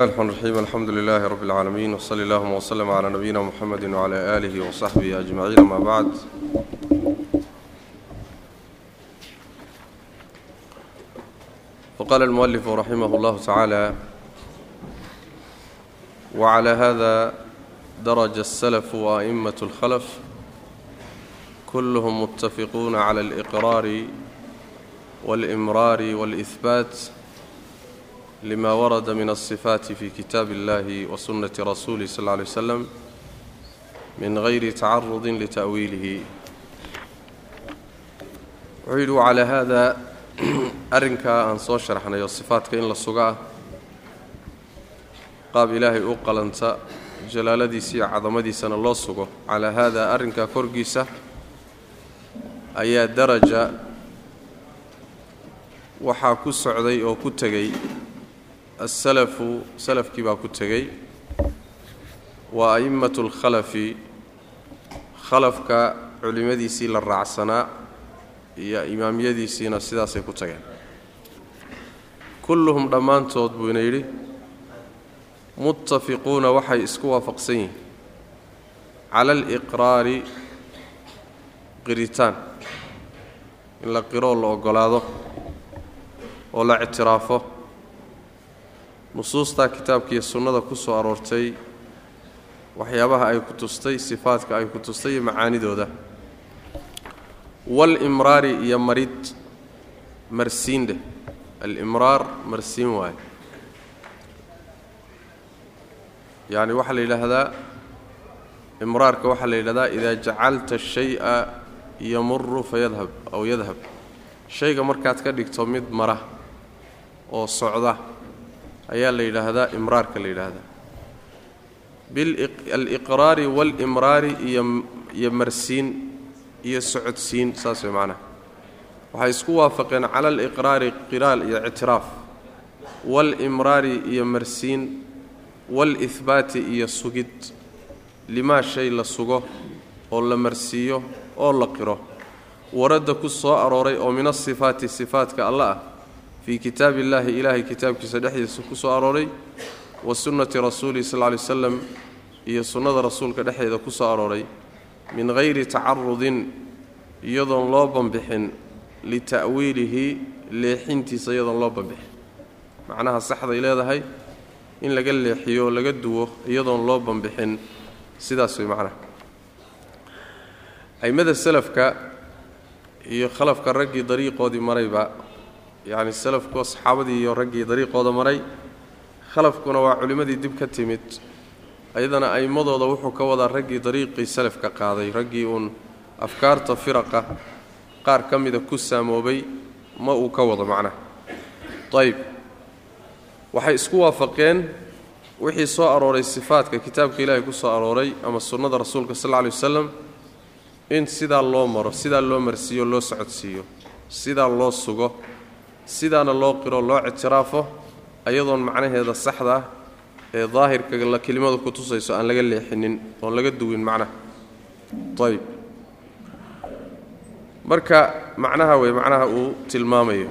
الرحمن الرحيم الحمد لله رب العالمين وصلى اللهم وسلم على نبينا محمد وعلى آله وصحبه أجمعين ما بعد وقال المؤلف رحمه الله تعالى وعلى هذا درج السلف وأئمة الخلف كلهم متفقون على الإقرار والإمرار والإثبات lima warada min alsifaati fi kitaabi اllahi wa sunnati rasuulih sal lla alay wslam min hayri tacarudin lita'wiilihi wuxuu yidhi wacalaa haada arrinkaa aan soo sharxnay oo sifaatka in la suga ah qaab ilaahay u qalanta jalaaladiisa iyo cadamadiisana loo sugo calaa haada arrinkaa korgiisa ayaa daraja waxaa ku socday oo ku tegey asalafu salafkii baa ku tegey. Waa a'immatu alkhalafi khalafka culimmadiisii la raacsanaa iyo imaamyadiisiina sidaasay ku tageen. Kulluhum dhammaantood buu ina yidhi muttafiquuna waxay isku waafaqsan yihiin. Cala aliqraari qiritaan. In la qiroo la oggolaado oo la ictiraafo nusuustaa kitaabkiiyo sunnada ku soo aroortay waxyaabaha ay ku tustay sifaadka ay ku tustay iyo macaanidooda. Walimraari iyo marid marsiin dheh alimraar marsiin waaye. Yacni waxaa la yidhaahdaa imraarka waxaa la yidhahdaa idaa jacalta shay'a yamuru fayadhab aw yadhab shayga markaad ka dhigto mid mara oo socda ayaa la yidhaahdaa imraarka la yidhaahdaa. Biliqraari waalimraari iyo marsiin iyo socodsiin saas way macnaha. Waxay isku waafaqeen cala aliqraari qiraal iyo ictiraaf. Waalimraari iyo marsiin waalihbaati iyo sugid. Limaa shay la sugo oo la marsiiyo oo la qiro. Waradda ku soo arooray oo min asifaati sifaatka alla ah fii kitaabi illaahi ilaahay kitaabkiisa dhexdiisa ku soo arooray wa sunnati rasuulihi sal ly slam iyo sunnada rasuulka dhexdeeda ku soo arooray min hayri tacarudin iyadoon loo banbixin lita'wiilihi leexintiisa iyadoon loo banbixin. Macnaha saxday leedahay in laga leexiyo o laga duwo iyadoon loo banbixin. Sidaas way macnaha. A'immada salafka iyo khalafka raggii dariiqoodii marayba yacni salafku saxaabadii iyo raggii dariiqooda maray khalafkuna waa culimmadii dib ka timid. Ayadana a'immadooda wuxuu ka wadaa raggii dariiqii salafka qaaday raggii uun afkaarta firaqa qaar ka mida ku saamoobay ma uu ka wado macnaha ayib waxay isku waafaqeen wixii soo arooray sifaadka kitaabka ilaahay ku soo arooray ama sunnada rasuulka sal alla alay wasalam in sidaa loo maro sidaa loo marsiiyo loo socodsiiyo sidaa loo sugo sidaana loo qiro loo ictiraafo ayadoon macnaheeda saxda ah ee daahirka la kelimada ku tusayso aan laga leexinin oon laga duwin macnaha. Ayib marka macnaha wey macnaha uu tilmaamayo.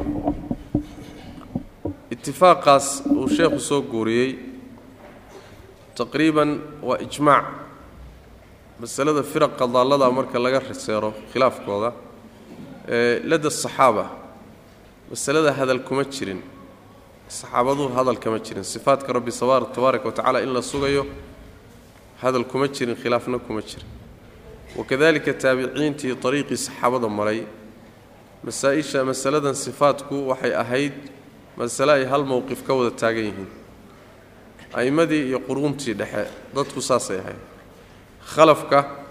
Itifaaqaas uu sheekhu soo guuriyey taqriiban waa ijmaac. Masalada firaqa daallada marka laga seero khilaafkooda ee ladda saxaaba masalada hadal kuma jirin saxaabaduhu hadal kama jirin sifaadka rabbi tabaaraka wa tacala in la sugayo hadal kuma jirin khilaafna kuma jirin. Wakadalika taabiciintii dariiqii saxaabada maray masaa-isha masaladan sifaadku waxay ahayd masale ay hal mowqif ka wada taagan yihiin. A'immadii iyo quruuntii dhexe dadku saasay ahayd. Khalafka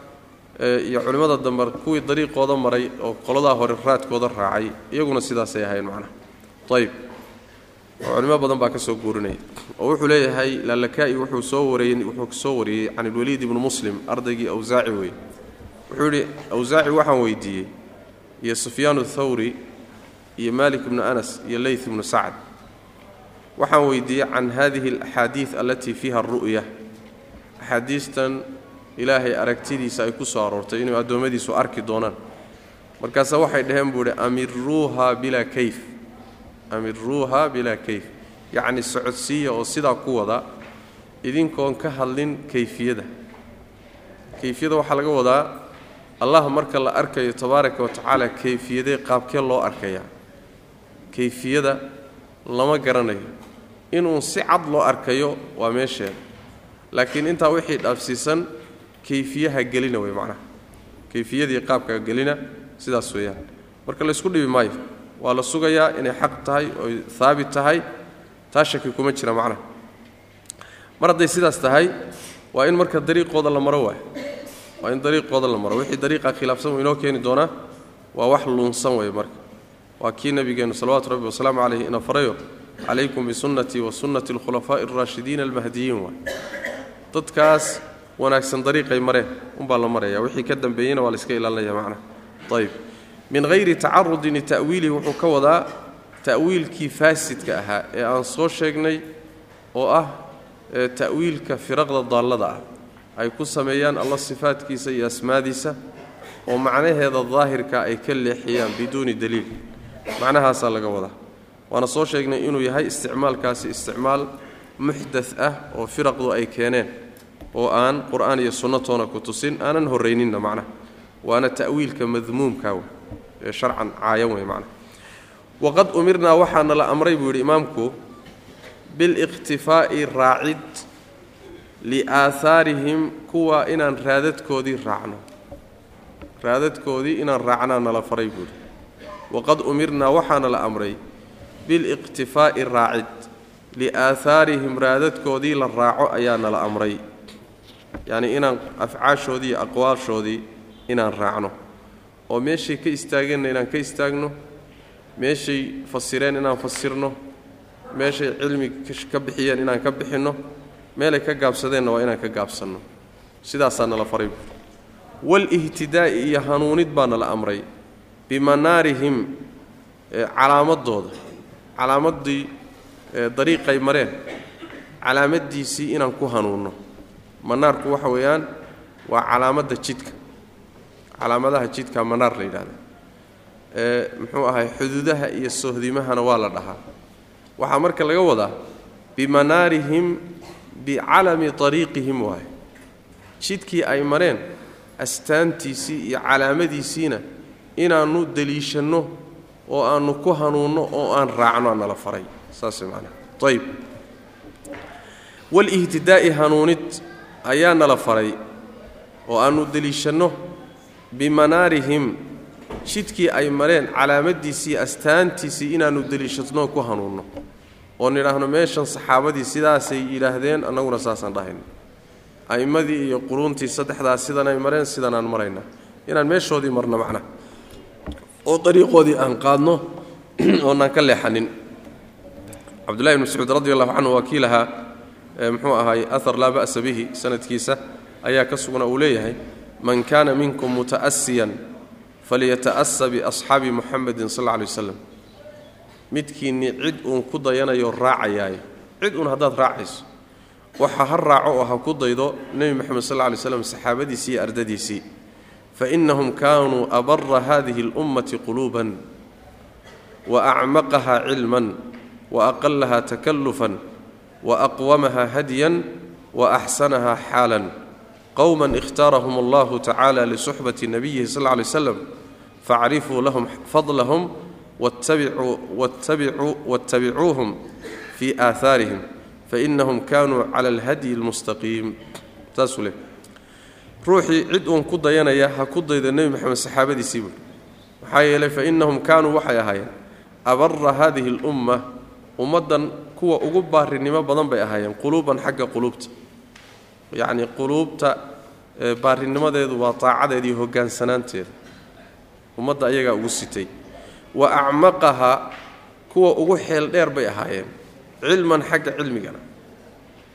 iyo culimmada dambe kuwii dariiqooda maray oo qoladaa hore raadkooda raacay iyaguna sidaasay ahayn macnaha. Ayib oo culimo badan baa ka soo guurinaya oo wuxuu leeyahay laalakaa'i wuxuu soo wariyey wuxuu soo wariyey can ilwaliid ibnu muslim ardaygii awsaaci wey wuxuu yidhi awsaaci waxaan weydiiyey iyo sufyaanu thawri iyo malik ibnu anas iyo leyth ibnu sacd. Waxaan weydiiyey can hadihi alaxaadiid allatii fiiha aru'ya axaadiistan ilaahay aragtidiisa ay ku soo aroortay inuu addoommadiisu arki doonaan. Markaase waxay dhaheen buu idhi amiruuha bilaa kayf. Amiruuha bilaa kayf. Yacni socodsiiya oo sidaa ku wada idinkoon ka hadlin kayfiyada. Kayfiyada waxaa laga wadaa allah marka la arkayo tabaaraka wa tacaala kayfiyadee qaabkee loo arkayaa. Kayfiyada lama garanayo. Inuu si cad loo arkayo waa meesheeda. Laakiin intaa wixii dhaafsiisan kayfiyaha gelina wey macnaha. Kayfiyadii qaabka gelina sidaas weeyaan. Marka laysku dhibi maayo waa la sugayaa inay xaq tahay oy haabit tahay taa shaki kuma jira macnaha. Mar hadday sidaas tahay waa in marka dariiqooda la maro waay waa in dariiqooda la maro. Wixii dariiqa khilaafsan uu inoo keeni doonaa waa wax luunsan wey marka. Waa kii nabigeennu salawatu rabbi wasalaamu calayhi ina farayo calaykum bisunnatii wa sunnati alkhulafaa'i alraashidiina almahdiyiin waay dadkaas wanaagsan dariiqay mareen. Unbaa la maraya. Wixii ka dambeeyeyna waa la iska ilaalinaya macnaha ayib min hayri tacarudin lita'wiilihi wuxuu ka wadaa ta'wiilkii faasidka ahaa ee aan soo sheegnay oo ah ta'wiilka firaqda daallada ah. Ay ku sameeyaan alla sifaadkiisa iyo asmaadiisa oo macnaheeda daahirka ay ka leexiyaan biduuni daliil. Macnahaasaa laga wadaa. Waana soo sheegnay inuu yahay isticmaalkaasi isticmaal muxdat ah oo firaqdu ay keeneen oo aan qur'aan iyo sunnatoona ku tusin aanan horrayninna macnaha waana ta'wiilka madmuumka ee sharcan caayan wey macnaha waqad umirnaa waxaana la amray buu yidhi imaamku bilikhtifaa'i raacid liaahaarihim kuwa inaan raadadkoodii raacno. Raadadkoodii inaan raacnaa nala faray buuhi waqad umirnaa waxaana la amray biliqtifaa'i raacid liaahaarihim raadadkoodii la raaco ayaa nala amray yacnii inaan afcaashoodii iyo aqwaashoodii inaan raacno. Oo meeshay ka istaageenna inaan ka istaagno meeshay fasireen inaan fasirno meeshay cilmi ka bixiyeen inaan ka bixinno meelay ka gaabsadeenna waa inaan ka gaabsanno. Sidaasaa nala faray walihtidaa'i iyo hanuunid baa nala amray bimanaarihim calaamadooda. Calaamaddii dariiqay mareen. Calaamaddiisii inaan ku hanuunno manaarku waxa weeyaan waa calaamadda jidka calaamadaha jidka manaar la yidhahda muxuu ahay xuduudaha iyo sohdimahana waa la dhahaa. Waxaa marka laga wadaa bimanaarihim bicalami ariiqihim waay. Jidkii ay mareen astaantiisii iyo calaamadiisiina inaannu deliishanno oo aannu ku hanuunno oo aan raacno nala faray. Saas walihtidaa'i hanuunid ayaa nala faray oo aannu deliishanno bimanaarihim jidkii ay mareen calaamaddiisii astaantiisii inaannu deliishanno ku hanuunno oo nidhaahno meeshan saxaabadii sidaasay yidhaahdeen annaguna saasaan dhahayna a'immadii iyo quruuntii saddexdaas sidanay mareen sidanaan marayna. Inaan meeshoodii marno macna. Oo dariiqoodii aan qaadno oonaan ka leexanin. Cabdullahi ibn mascuud radi allahu canhu waa kii lahaa muxuu ahaay ahar laa ba'sa bihi sanadkiisa ayaa ka sugna uu leeyahay man kaana minkum muta'asiyan falyata'asa biasxaabi muxamedin sal alla lay waslam midkiinni cid uun ku dayanayo raacayaayo cid uun haddaad raacayso waxa ha raaco oo ha ku daydo nebi moxamed sal lla lay slam saxaabadiisii iyo ardadiisii. Fainahum kaanuu abara hadihi اlummati quluuban waacmaqaha cilman waaqalaha takallufan waaqwamaha hadyan waaxsanaha xaalan. Qowma ikhtaarahum allahu tacala lisuxbati nabiyihi sal lla lay slam facrifuu lahum fadlahum wattabicuuhum fii aahaarihim fainahum kaanuu cala alhadyi almustaqiim saasuu le ruuxii cid uun ku dayanaya ha ku dayda nebi moxamed saxaabadiisii buui maxaa yeelay fainahum kaanuu waxay ahaayeen abara haadihi alumma ummaddan kuwa ugu baarinimo badan bay ahaayeen quluuban xagga quluubta. Yacnii quluubta baarinimadeedu waa taacadeeda iyo hogaansanaanteeda ummadda ayagaa ugu sitay. Wa acmaqaha kuwa ugu xeel dheer bay ahaayeen cilman xagga cilmigana.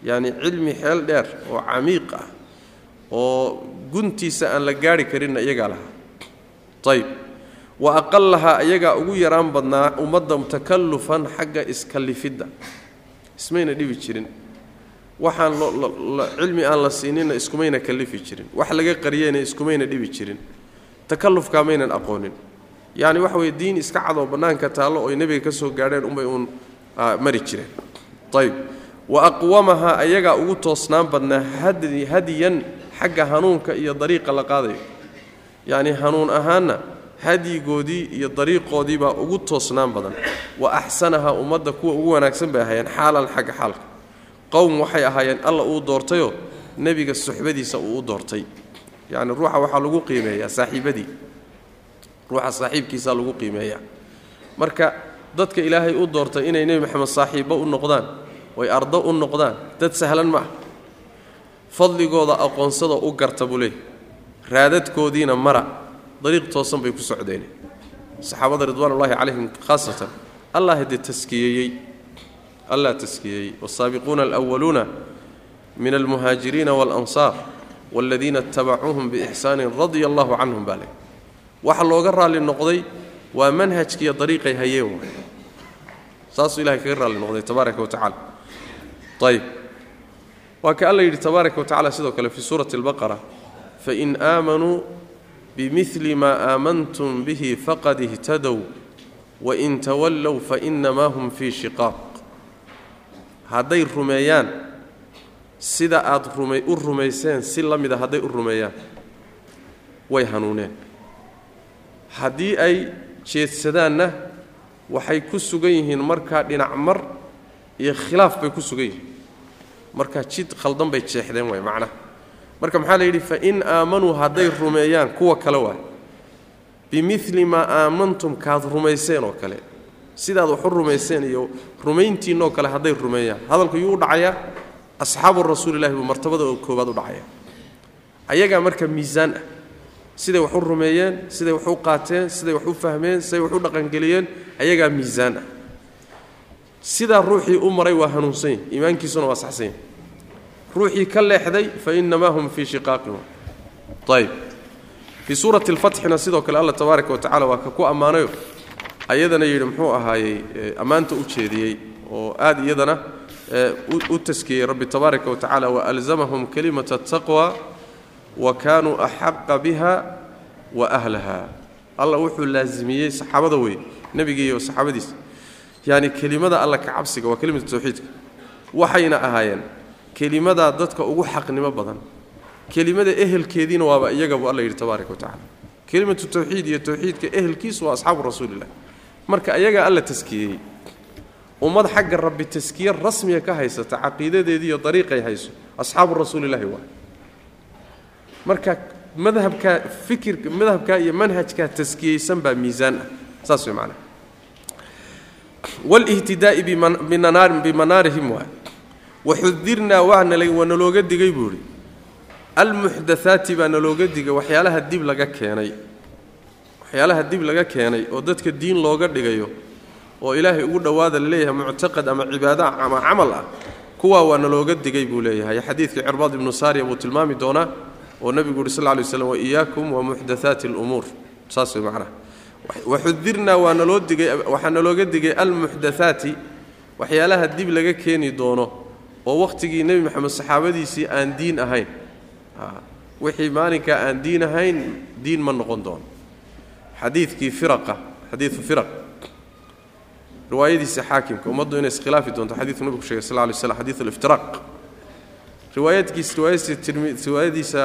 Yacni cilmi xeel dheer oo camiiq ah oo guntiisa aan la gaarhi karinna iyagaa lahaa. Ayb wa aqalahaa iyagaa ugu yaraan badnaa ummadda takallufan xagga iskallifidda ismayna dhibi jirin. Waxaan cilmi aan la siinina iskumayna kallifi jirin. Wax laga qariyeyna iskumayna dhibi jirin. Takallufkaa maynan aqoonin. Yacni waxa weye diin iska cadoo bannaanka taallo oy nebiga ka soo gaadheen unbay uun mari jireen. Ayb wa aqwamahaa ayagaa ugu toosnaan badnaa hadiyan xagga hanuunka iyo dariiqa la qaadayo. Yacnii hanuun ahaanna hadyigoodii iyo dariiqoodii baa ugu toosnaan badan. Wa axsanahaa ummadda kuwa ugu wanaagsan bay ahaayeen xaalan xagga xaalka. Qowm waxay ahaayeen alla uu doortayoo nebiga suxbadiisa uu u doortay. Yacni ruuxa waxaa lagu qiimeeyaa saaxiibadii. Ruuxa saaxiibkiisaa lagu qiimeeyaa. Marka dadka ilaahay u doortay inay nebi maxamed saaxiibbo u noqdaan oy ardo u noqdaan dad sahlan ma ah fadligooda aqoonsada u garta buu leey raadadkoodiina mara dariiq toosan bay ku socdeen. Saxaabada ridwaanullaahi calayhim khaasatan allah dee taskiyeeyey allah taskiyeeyey waasaabiquuna alwaluuna min almuhaajiriina waalansaar waaladiina itabacuuhum biixsaanin radia allahu canhum baa leh waxa looga raalli noqday waa manhajkiiyo dariiqay hayeen waay saasuu ilahay kaga raalli noqday tabaaraka wa tacala waa ka alla yidhi tabaaraka wa sidoo kale fii suurati albaqara fain aamanuu bimili maa aamantum bihi faqad ihtadow wain tawallow fainamaa hum fii shiqaaq hadday rumeeyaan sida aad u rumayseen si la mida hadday u rumeeyaan way hanuuneen haddii ay jeedsadaanna waxay ku sugan yihiin markaa dhinac mar iyo khilaaf bay ku sugan yihiin markaa jid khaldan bay jeexdeen waay macnaha marka maxaa la yidhi fain aamanuu hadday rumeeyaan kuwa kale waay bimili maa aamantum kaad rumayseen oo kale. Sidaad wax u rumayseen iyo rumayntiinoo kale hadday rumeeyaan. Hadalku yuu u dhacayaa asxaabu rasuulilahi buu martabada koobaad u dhacaya. Ayagaa marka miisaan ah. Siday wax u rumeeyeen siday wax u qaateen siday wax u fahmeen siday wax u dhaqangeliyeen ayagaa miisaan ah. Sidaa ruuxii u maray waa hanuunsan yahy iimaankiisuna waa saxsan yahy ruuxii ka leexday fa inamaa hum fii shiqaaqin ayb fii suurati alfatxina sidoo kale alla tabaaraka wa tacala waa ka ku ammaanayo ayadana yidhi muxuu ahaayey ammaanta u jeediyey oo aad iyadana u taskiyey rabbi tabaaraka wa tacala waalzamahum kalimata ataqwa wa kaanuu axaqa biha wa ahlaha. Alla wuxuu laasimiyey saxaabada wey nebigii iyo saxaabadiisa. Yani kelimada alla ka waa kelimatu tawxiidka. Waxayna ahaayeen kelimadaa dadka ugu xaqnimo badan. Kelimada ehelkeediina waaba iyagabu alla yidhi tabaaraka watacala kelimatu tawxiid iyo tawxiidka ehelkiisu waa asxaabu rasuulilah marka ayagaa alla taskiyeyey ummad xagga rabbi taskiye rasmiya ka haysata caqiidadeedii iyo dariiqay hayso asxaabu rasuulilaahi waa. Marka madhabkaa fikirka madhabkaa iyo manhajkaa taskiyeysan baa miisaan ah. Saas way macnaha. Walihtidaai bimanaarihim waay waxudirnaa waa nalooga digay buu ihi almuxdathaati baa nalooga digay waxyaalaha dib laga keenay. Waxyaalaha dib laga keenay oo dadka diin looga dhigayo oo ilaahay ugu dhowaada la leeyahay muctaqad ama cibaado ama camal ah kuwaa waa nalooga digay buu leeyahay. Xadiidkii cirbaad ibnu saariya buu tilmaami doonaa oo nebigu yuhi sal ly slam waiyaakum wamuxdathaati اlumuur saas way macnaha. Waxudirnaa waa naloo digay waxaa nalooga digay almuxdathaati waxyaalaha dib laga keeni doono oo wakhtigii nebi moxamed saxaabadiisii aan diin ahayn. Wixii maalinkaa aan diin ahayn diin ma noqon doono xadiidkii firaqa xadiidu firaq. Riwaayadiisa xaakimka ummaddu inay iskhilaafi doonto xadiidku nebigu shegay sal lay slam xadiid aliftiraaq riwaayadkiis riwaayadiisa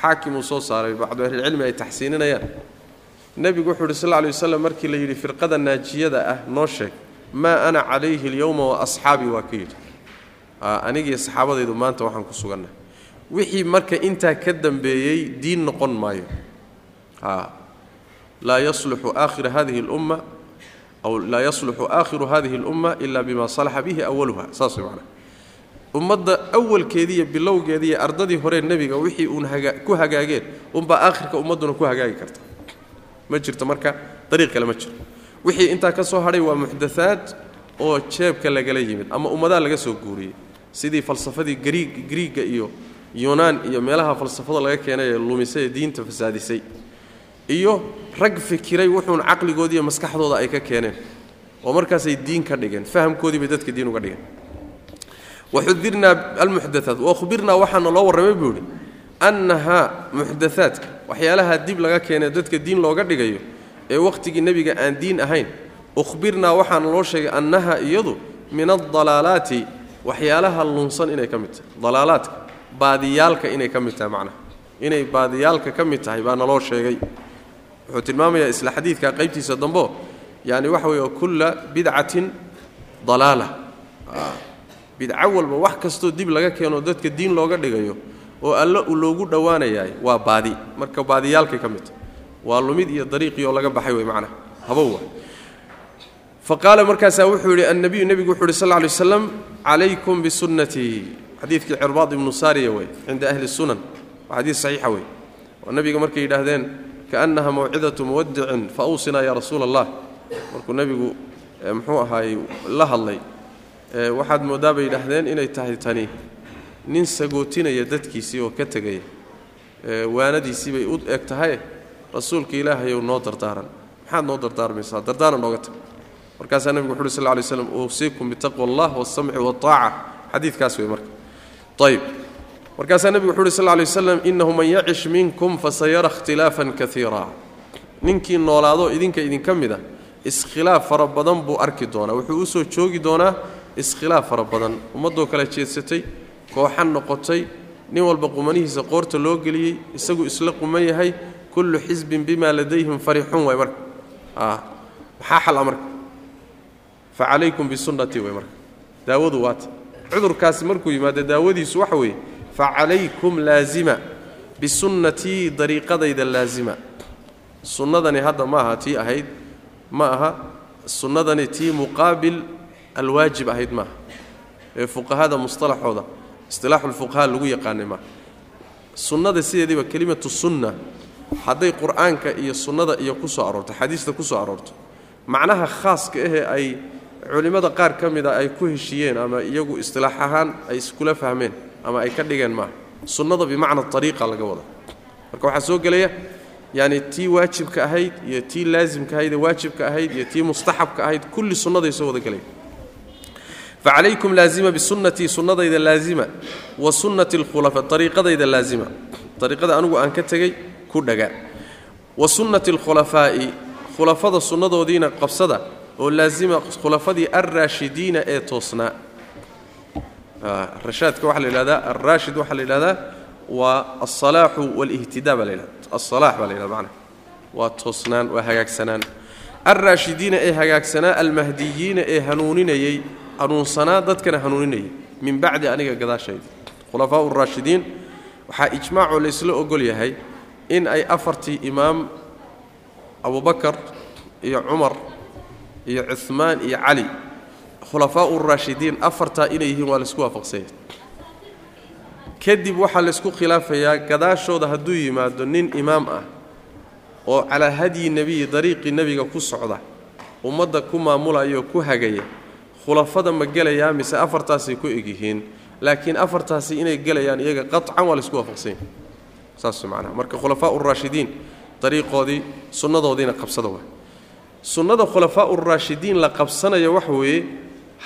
xaakim uu soo saaray bacdu ahlilcilmi ay taxsiininayaan nebigu wuxuu yidhi sal lla lay waslam markii la yidhi firqada naajiyada ah noo sheeg maa ana calayhi alyowma wa asxaabii waa ka yidhi anigiiyo saxaabadaydu maanta waxaan ku sugannahay wixii marka intaa ka dambeeyey diin noqon maayo. Laa yasluxu aakhiru hadihi اlumma aw laa yasluxu aakhiru hadihi اlumma ila bima salaxa bihi awaluha saas macnaha ummadda awalkeedii iyo bilowgeedii ardadii horee nebiga wixii uun ku hagaageen unbaa aakhirka ummadduna ku hagaagi karta. Ma jirto marka dariiq kale ma jiro. Wixii intaa ka soo hadhay waa muxdathaad oo jeebka lagala yimid ama ummadaha laga soo guuriyey sidii falsafadii griig griigga iyo yunaan iyo meelaha falsafada laga keenay ee lumisay ee diinta fasaadisay. Iyo rag fikiray wuxuun caqligoodiiyo maskaxdooda ay ka keeneen. Oo markaasay diin ka dhigeen fahamkoodii bay dadka diin uga dhigeen. Waxudirnaa almuxdathaat wakhbirnaa waxaana loo warramay buu idhi annahaa muxdathaadka waxyaalaha dib laga keenee dadka diin looga dhigayo ee wakhtigii nebiga aan diin ahayn ukhbirnaa waxaana loo sheegay annaha iyadu min aldalaalaati waxyaalaha lunsan inay ka mid tahay dalaalaadka baadiyaalka inay ka mid tahay macnaha. Inay baadiyaalka ka mid tahay baa naloo sheegay. Wuxuu tilmaamayaa isla xadiidka qaybtiisa dambo yani waxa weeye kulla bidcatin dalaala. Bidco walba wax kastoo dib laga keeno dadka diin looga dhigayo oo alle u loogu dhowaanayaay waa baadi. Marka baadiyaalkay ka mid tahay waa lumid iyo dariiqii oo laga baxay wey macnaha habowa fa qaala markaasaa wuxuu yidhi annabiyu nebigu wuxu yhi sal lay waslam calaykum bisunnatii xadiidkii cirbaad ibnu saariya wey cinda ahli sunan waa xadiis saxiixa wey oo nebiga markay yidhaahdeen kaannaha mawcidatu muwadicin fa awsinaa yaa rasuula allah markuu nebigu muxuu ahaayey la hadlay waxaad mooddaa bay yidhaahdeen inay tahay tani nin sagootinaya dadkiisii oo ka tegaya waanadiisii bay u eg tahay rasuulka ilaahayow noo dardaaran maxaad noo dardaarmaysaa? Dardaaran nooga markaasaa nebigu wuxu uhi sal lay slam uusiikum bitaqwa allah wasamci waaaca xadiidkaas wey marka. Ayb markaasaa nebigu wuxu uhi sal lay waslam innahu man yacish minkum fasayara ikhtilaafan kaiira ninkii noolaado idinka idinka mid a iskhilaaf fara badan buu arki doonaa. Wuxuu u soo joogi doonaa iskhilaaf fara badan. Ummaddoo kala jeedsatay kooxan noqotay nin walba qumanihiisa qoorta loo geliyey isagu isla quman yahay kullu xisbin bimaa ladayhim farixun waay marka. Maxaa xala marka fa calaykum bisunnatii way marka. Daawadu waata cudurkaasi markuu yimaado daawadiisu waxa weeye. Fa calaykum laazima. Bisunnatii dariiqadayda laazima. Sunnadani hadda ma aha tii ahayd ma aha. Sunnadani tii muqaabil alwaajib ahayd maaha ee fuqahada musطalaxooda istilaaxu lfuqaha lagu yaqaanay maaha sunnada sideediiba kelimatu sunna. Hadday qur'aanka iyo sunnada iyo ku soo xadiista ku aroorto macnaha khaaska ahee ay culimmada qaar ka mida ay ku heshiiyeen ama iyagu istilaax ahaan ay iskula fahmeen ama ay ka dhigeen maaha sunnada bimacna ariiqa laga wada. Marka waxaa soo gelaya yani tii waajibka ahayd iyo tii laasimka ahayd ee waajibka ahayd iyo tii mustaxabka ahayd kulli sunnaday soo wada gelaya. Facalaykum laazima bisunnatii sunnadayda laazima wa sunnati alkhulafa ariiqadayda laazima. Ariiqada anigu aan ka tegey ku dhaga. Wa sunnati alkhulafaa'i khulafada sunnadoodiina qabsada oo laazima khulafadii alraashidiina ee toosnaa rashaadka waxaa la yidhahdaa alraashid waxaa la yidhahdaa waa alsalaaxu walihtidaa baa la yidhahda alsalaax baa la yidhahda macnaha waa toosnaan waa hagaagsanaan. Alraashidiina ee hagaagsanaa almahdiyiina ee hanuuninayey hanuunsanaa dadkana hanuuninayay min bacdi aniga gadaashayda khulafaau raashidiin waxaa ijmaacoo laysla ogol yahay in ay afartii imaam abubakar iyo cumar iyo cuhmaan iyo cali khulafaau raashidiin afartaa inay yihiin waa laysku waafaqsanya kadib waxaa laysku khilaafayaa gadaashooda hadduu yimaado nin imaam ah oo calaa hadyi nebiyi dariiqii nebiga ku socda ummadda ku maamulaya oo ku hagaya khulafada ma gelayaa mise afartaasay ku egyihiin laakiin afartaasi inay gelayaan iyaga qacan waa laysku waafaqsanya saas macnaha. Marka khulafaau raashidiin dariiqoodii sunnadoodiina qabsada waa sunnada khulafaau raashidiin la qabsanaya waxa weeye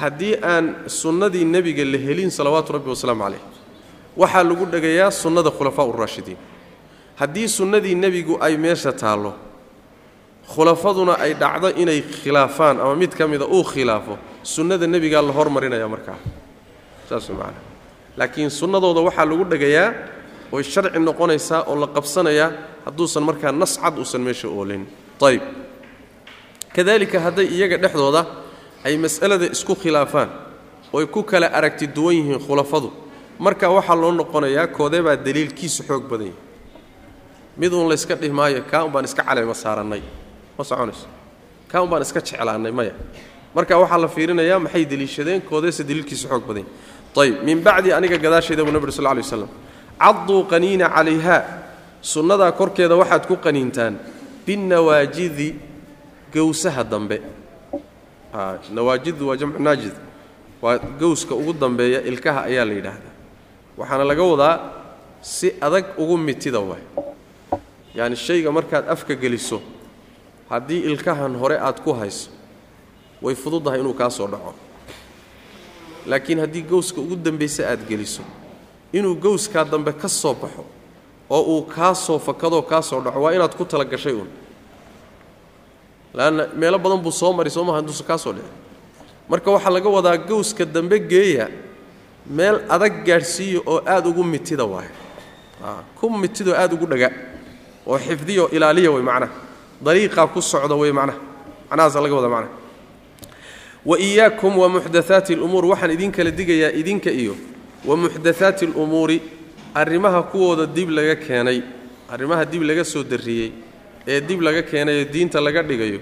haddii aan sunnadii nebiga la helin salawaatu rabbi wasalaamu calayh waxaa lagu dhegayaa sunnada khulafaau raashidiin. Haddii sunnadii nebigu ay meesha taallo khulafaduna ay dhacdo inay khilaafaan ama mid ka mida uu khilaafo sunnada nebigaa la hormarinaya markaa. Saas macana laakiin sunnadooda waxaa lagu dhegayaa oy sharci noqonaysaa oo la qabsanayaa hadduusan markaa nas cad uusan meesha oolin. Ayb kadalika hadday iyaga dhexdooda ay mas'alada isku khilaafaan ooy ku kala aragti duwan yihiin khulafadu marka waxaa loo noqonayaa koodeebaa daliilkiisu xoog badan yahay. Mid uun layska dhihi maayo kaa un baan iska caleema saarannay. Ma soconayso. Kaa un baan iska jeclaannay maya. Marka waxaa la fiirinayaa maxay deliishadeen? Koodeese daliilkiisu xoog badan yahay. Ayb min bacdi aniga gadaashayda buu nabir sal ly waslam cadduu qaniina calayha sunnadaa korkeeda waxaad ku qaniintaan binnawaajidi gowsaha dambe. Nawaajidu waa jamcu naajid. Waa gowska ugu dambeeya ilkaha ayaa la yidhaahdaa. Waxaana laga wadaa si adag ugu mitida waay. Yacani shayga markaad afka geliso haddii ilkahan hore aad ku hayso way fududdahay inuu kaa soo dhaco. Laakiin haddii gowska ugu dambaysa aad geliso inuu gowskaa dambe ka soo baxo oo uu kaa soo fakadoo kaa soo dhaco waa inaad ku tala gashay uun laanna meelo badan buu soo mari soo maha intuusan kaa soo dhicin marka waxaa laga wadaa gowska dambe geeya meel adag gaadhsiiyo oo aada ugu mitida waayo. Ku mitidoo aada ugu dhaga oo xifdiyo ilaaliya way macnaha dariiqaa ku socda way macnaha macnahaasa laga wada macnaha wa iyaakum wa muxdathaati alumuur waxaan idin kala digayaa idinka iyo wa muxdathaati alumuuri arrimaha kuwooda dib laga keenay arrimaha dib laga soo darriyey ee dib laga keenayo diinta laga dhigayo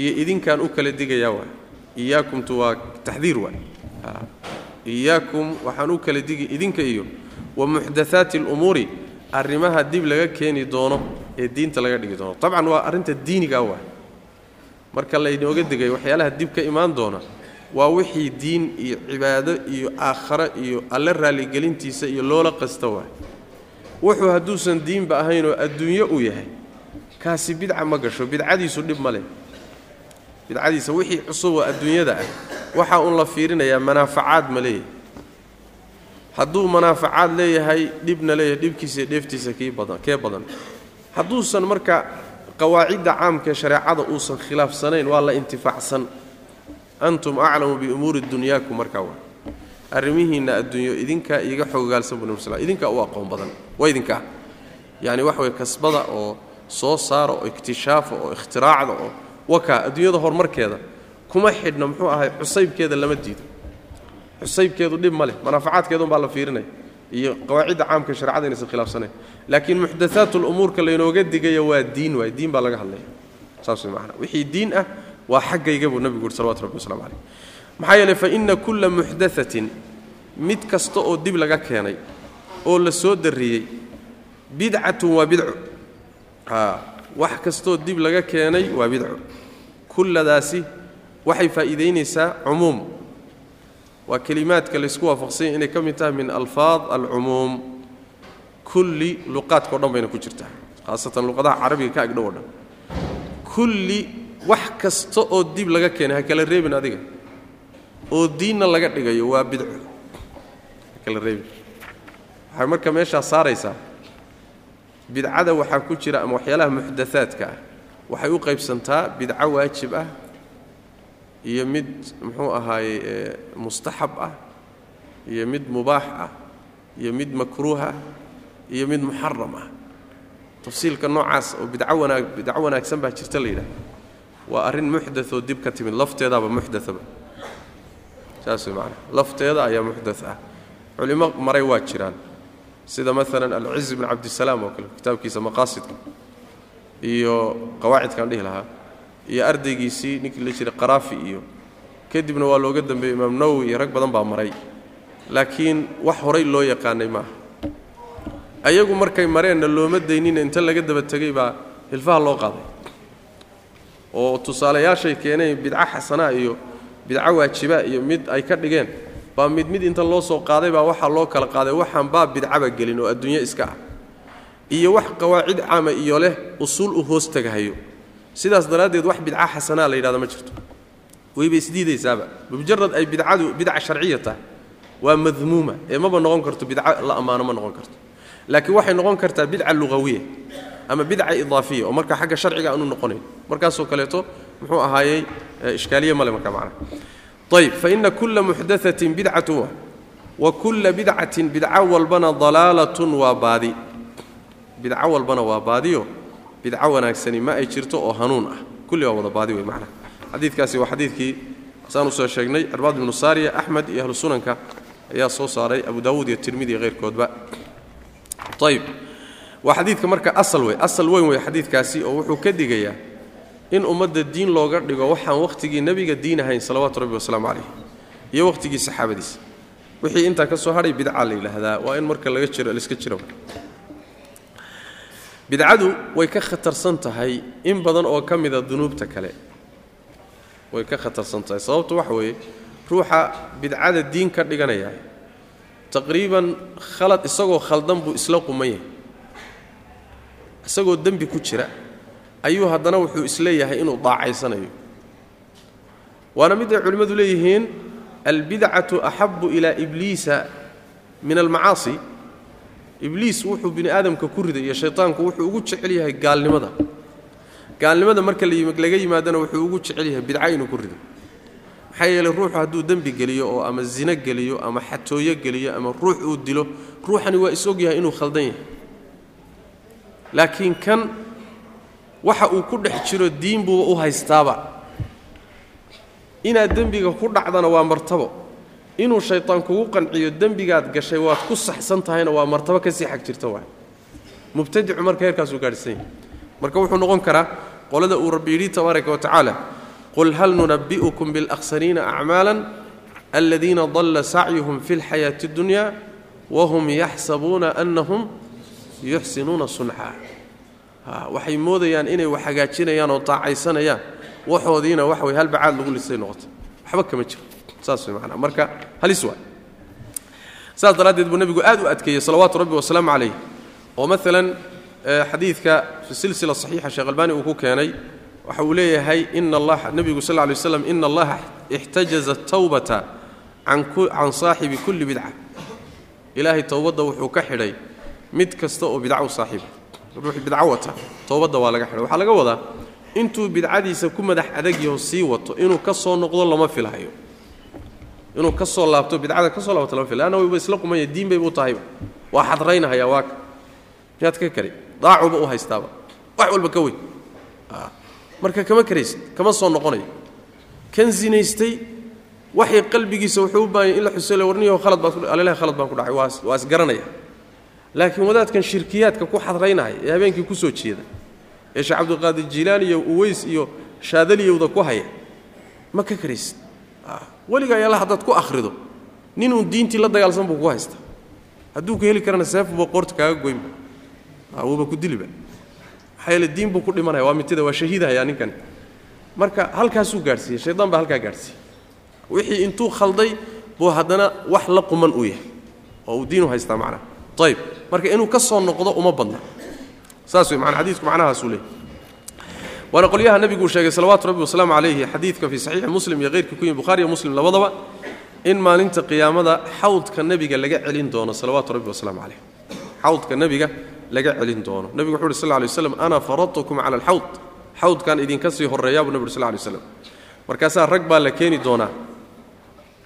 iyo idinkaan u kala digayaa waay. Iyaakumtu waa taxdiir waay. Iyaakum waxaan u kala digi idinka iyo wa muxdathaati alumuuri arrimaha dib laga keeni doono ee diinta laga dhigi doono. Dabcan waa arrinta diiniga waay. Marka laynooga digay waxyaalaha dib ka imaan doona waa wixii diin iyo cibaado iyo aakhare iyo alle raalligelintiisa iyo loola qasta waay. Wuxuu hadduusan diinba ahayn oo adduunyo uu yahay kaasi bidca ma gasho bidcadiisu dhib ma leh. Bidcadiisa wixii cusub oo adduunyada ah waxaa uun la fiirinayaa manaafacaad ma leeyahay. Hadduu manaafacaad leeyahay dhibna leeyahay dhibkiisa dheeftiisa kee badan. Hadduusan marka qawaacidda caamkaee shareecada uusan khilaafsanayn waa la intifaacsan. Antum aclamu biumuuri dunyaakum markaa waa. Arrimihiinna adduunyo idinkaa iiga xogogaalsan bu nab sl idinkaa u aqoon badan waa idinkaa yacni waxa way kasbada oo soo saara oo ikhtishaafa oo ikhtiraacda oo wakaa adduunyada horumarkeeda kuma xidhna muxuu ahay xusaybkeeda lama diido. Xusaybkeedu dhib ma leh manaafacaadkeedun baa la fiirinaya iyo qawaacidda caamka sharecada inaysan khilaafsanayn laakiin muxdathaatu lumuurka laynooga digaya waa diin waay diin baa laga hadlaya. Saas way macana wixii diin ah waa xaggayga buu nabigu yuri salawatu rabbi waslamu calayh. Maxaa yeeley fa inna kulla muxdathatin mid kasta oo dib laga keenay oo la soo darriyey bidcatun waa bidco a wax kastaoo dib laga keenay waa bidco. Kulladaasi waxay faa'iidaynaysaa cumuum. Waa kelimaadka laysku waafaqsanya inay ka mid tahay min alfaad alcumuum. Kulli luqaadka o dhan bayna ku jirtaa khaasatan luqadaha carabiga ka agdhow o dhan. Kulli wax kasta oo dib laga keenay ha kala reebin adiga. Oo diinna laga dhigayo waa bidco. Ha kala reebin. Waxay marka meeshaa saaraysaa bidcada waxaa ku jira ama waxyaalaha muxdathaadka ah. Waxay u qaybsantaa bidco waajib ah iyo mid muxuu ahaaye mustaxab ah iyo mid mubaax ah iyo mid makruuh ah iyo mid muxaram ah. Tafsiilka noocaas oo bidco wanaag bidco wanaagsan baa jirta la yidhaha waa arrin muxdaoo dib ka timid lafteedaaba muxdaaba saas way macana lafteeda ayaa muxdat ah. Culimo maray waa jiraan sida maalan alciz bn cabdisalaam oo kale kitaabkiisa maqaasidka iyo qawaacidkaan dhihi lahaa iyo ardaygiisii ninkii la jiray qaraafi iyo kadibna waa looga dambeeyey imaam nawowi iyo rag badan baa maray. Laakiin wax horay loo yaqaanay maaha. Ayagu markay mareenna looma daynina inta laga daba tegey baa hilfaha loo qaaday. Oo tusaalayaashay keeneen bidco xasanaa iyo bidco waajibaa iyo mid ay ka dhigeen baa mid mid inta loo soo qaaday baa waxaa loo kala qaaday waxaan baa bidcaba gelin oo adduunyo iska ah. Iyo wax qawaacid caama iyo leh usuul u hoos tagahayo. Sidaas daraaddeed wax bidca xasanaa la yidhahda ma jirto. Wayba isdiidaysaaba bimujarad ay bidcadu bidca sharciya tahay. Waa madmuuma. Ee maba noqon karto bidco la ammaano ma noqon karto. Laakiin waxay noqon kartaa bidca lugawiya ama bidca idaafiya oo marka xagga sharciga aanu noqonayn. Markaasoo kaleeto muxuu ahaayey ishkaaliye male marka macnaha ayb faina kula muxdaatin bidcatun wa kulla bidcatin bidco walbana dalaalatun waa baadi bidco walbana waa baadiyo bidco wanaagsani ma ay jirto oo hanuun ah. kulli waa wada baadi wey macnaha xadiidkaasi waa xadiidkii saan u soo sheegnay. cirbaad ibnu saariya axmed iyo ahlu sunanka ayaa soo saaray. abu daawuud iyo tirmidi iyo hayrkoodba ayb waa xadiidka marka asal wey asal in ummadda diin looga dhigo waxaan wakhtigii nebiga diin ahayn salawaatu rabbi wasalaamu calayh iyo wakhtigii saxaabadiisa wixii intaa ka soo hadhay bidca la yidhaahdaa waa in marka laga jiro laiska jiro. Bidcadu way ka khatarsan tahay in badan oo ka mida dunuubta kale. Way ka khatarsan tahay sababtu waxa weeye ruuxa bidcada diin ka dhiganaya taqriiban khalad isagoo khaldan buu isla quman yahay isagoo dembi ku jira ayuu haddana wuxuu is leeyahay inuu daacaysanayo. Waana mid ay culimmadu leeyihiin albidcatu axabu ilaa ibliisa min almacaasi. Ibliis wuxuu bini aadamka ku riday iyo shaytaanku wuxuu ugu jecel yahay gaalnimada. Gaalnimada marka laga yimaadana wuxuu ugu jecel yahay bidca inuu ku rido maxaa yeeley ruuxu hadduu dembi geliyo oo ama zino geliyo ama xatooyo geliyo ama ruux uu dilo ruuxani waa is-og yahay inuu khaldan yahay. Laakiin kan waxa uu ku dhex jiro diin buuba u haystaaba inaad dembiga ku dhacdana waa martabo inuu shaytaan kugu qanciyo dembigaad gashay waad ku saxsan tahayna waa martabo kasii xag jirta waay mubtadicu marka heerkaasuu gaadhsan yahay marka wuxuu noqon karaa qolada uu rabbi yidhi tabaaraka wa tacaala qul hal nunabi'ukum biاlأkhsariina acmaala aladiina dalla sacyuhum fi اlxayaaةi اddunya wahum yaxsabuuna anahum yuxsinuuna sunca waxay moodayaan inay wax hagaajinayaan oo taacaysanayaan. Waxoodiina wax way halbacaad lagu lisay noqota waxba kama jiro. Saas macnaa. Marka halis waa saas daraaddeed buu nebigu aad u adkeeyey salawaatu rabbi wasalaamu calayh oo maalan xadiidka fi silsila saxiixa sheekh albani uu ku keenay waxa uu leeyahay nebigu sal lay slam ina allaha ixtajaza tawbata can saaxibi kulli bidca. Ilaahay towbadda wuxuu ka xidhay mid kasta oo bidca u saaxiiba ruux bidco wata. Towbadda waa laga xidhay waxaa laga wadaa intuu bidcadiisa ku madax adagyaho sii wato inuu ka soo noqdo lama filahayo inuu ka soo laabto bidcada ka soo laabto lama filayo. Anna isla qumanya diin bayba u tahayba waa xadraynahaya waaka miyaad ka kari. Daacuba u haystaaba wax walba ka weyn. Marka kama karaysid kama soo noqonayo kan zinaystay waxay qalbigiisa wuxuu u baahanya in la xusele warniyaho khalad baad alelaha khalad baan ku dhacay waa waa isgaranaya laakiin wadaadkan shirkiyaadka ku xadraynaya ee habeenkii ku soo jeeda ee sheekh cabdulqaadir jiilaan iyo uweys iyo shaadaliyowda ku haya ma ka karaysid? Weligaa yaalla haddaad ku akhrido. Ninuu diintii la dagaalsan buu ku haysta. Hadduu ku heli karana seefuba qoorta kaaga goynba wuuba ku diliba maxaa yeele diin buu ku dhimanaya. Waa mitida waa shahiidahaya ninkani marka halkaasuu gaadhsiiyey. Shaydaan baa halkaa gaadhsiiyey. Wixii intuu khalday buu haddana wax la quman u yahay. Oo uu diinu haystaa macnaha ayib marka inuu ka soo noqdo uma badna. Saas wey maana xadiisku macnahaasuu leeyahy waana qolyaha nebiguu sheegay salawaatu rabbi wasalaamu calayhi xadiidka fii saxiixi muslim iyo hayrkii ku yimi bukhari iyo muslim labadaba in maalinta qiyaamada xawdka nebiga laga celin doono salawaatu rabbi wasalaamu calayh xawdka nebiga laga celin doono. Nebigu wuxu uhi sal ly slam ana faradtukum cala alxawd xawdkan idinka sii horreeyaa buu nebi uri sl lay slam markaasaa rag baa la keeni doonaa.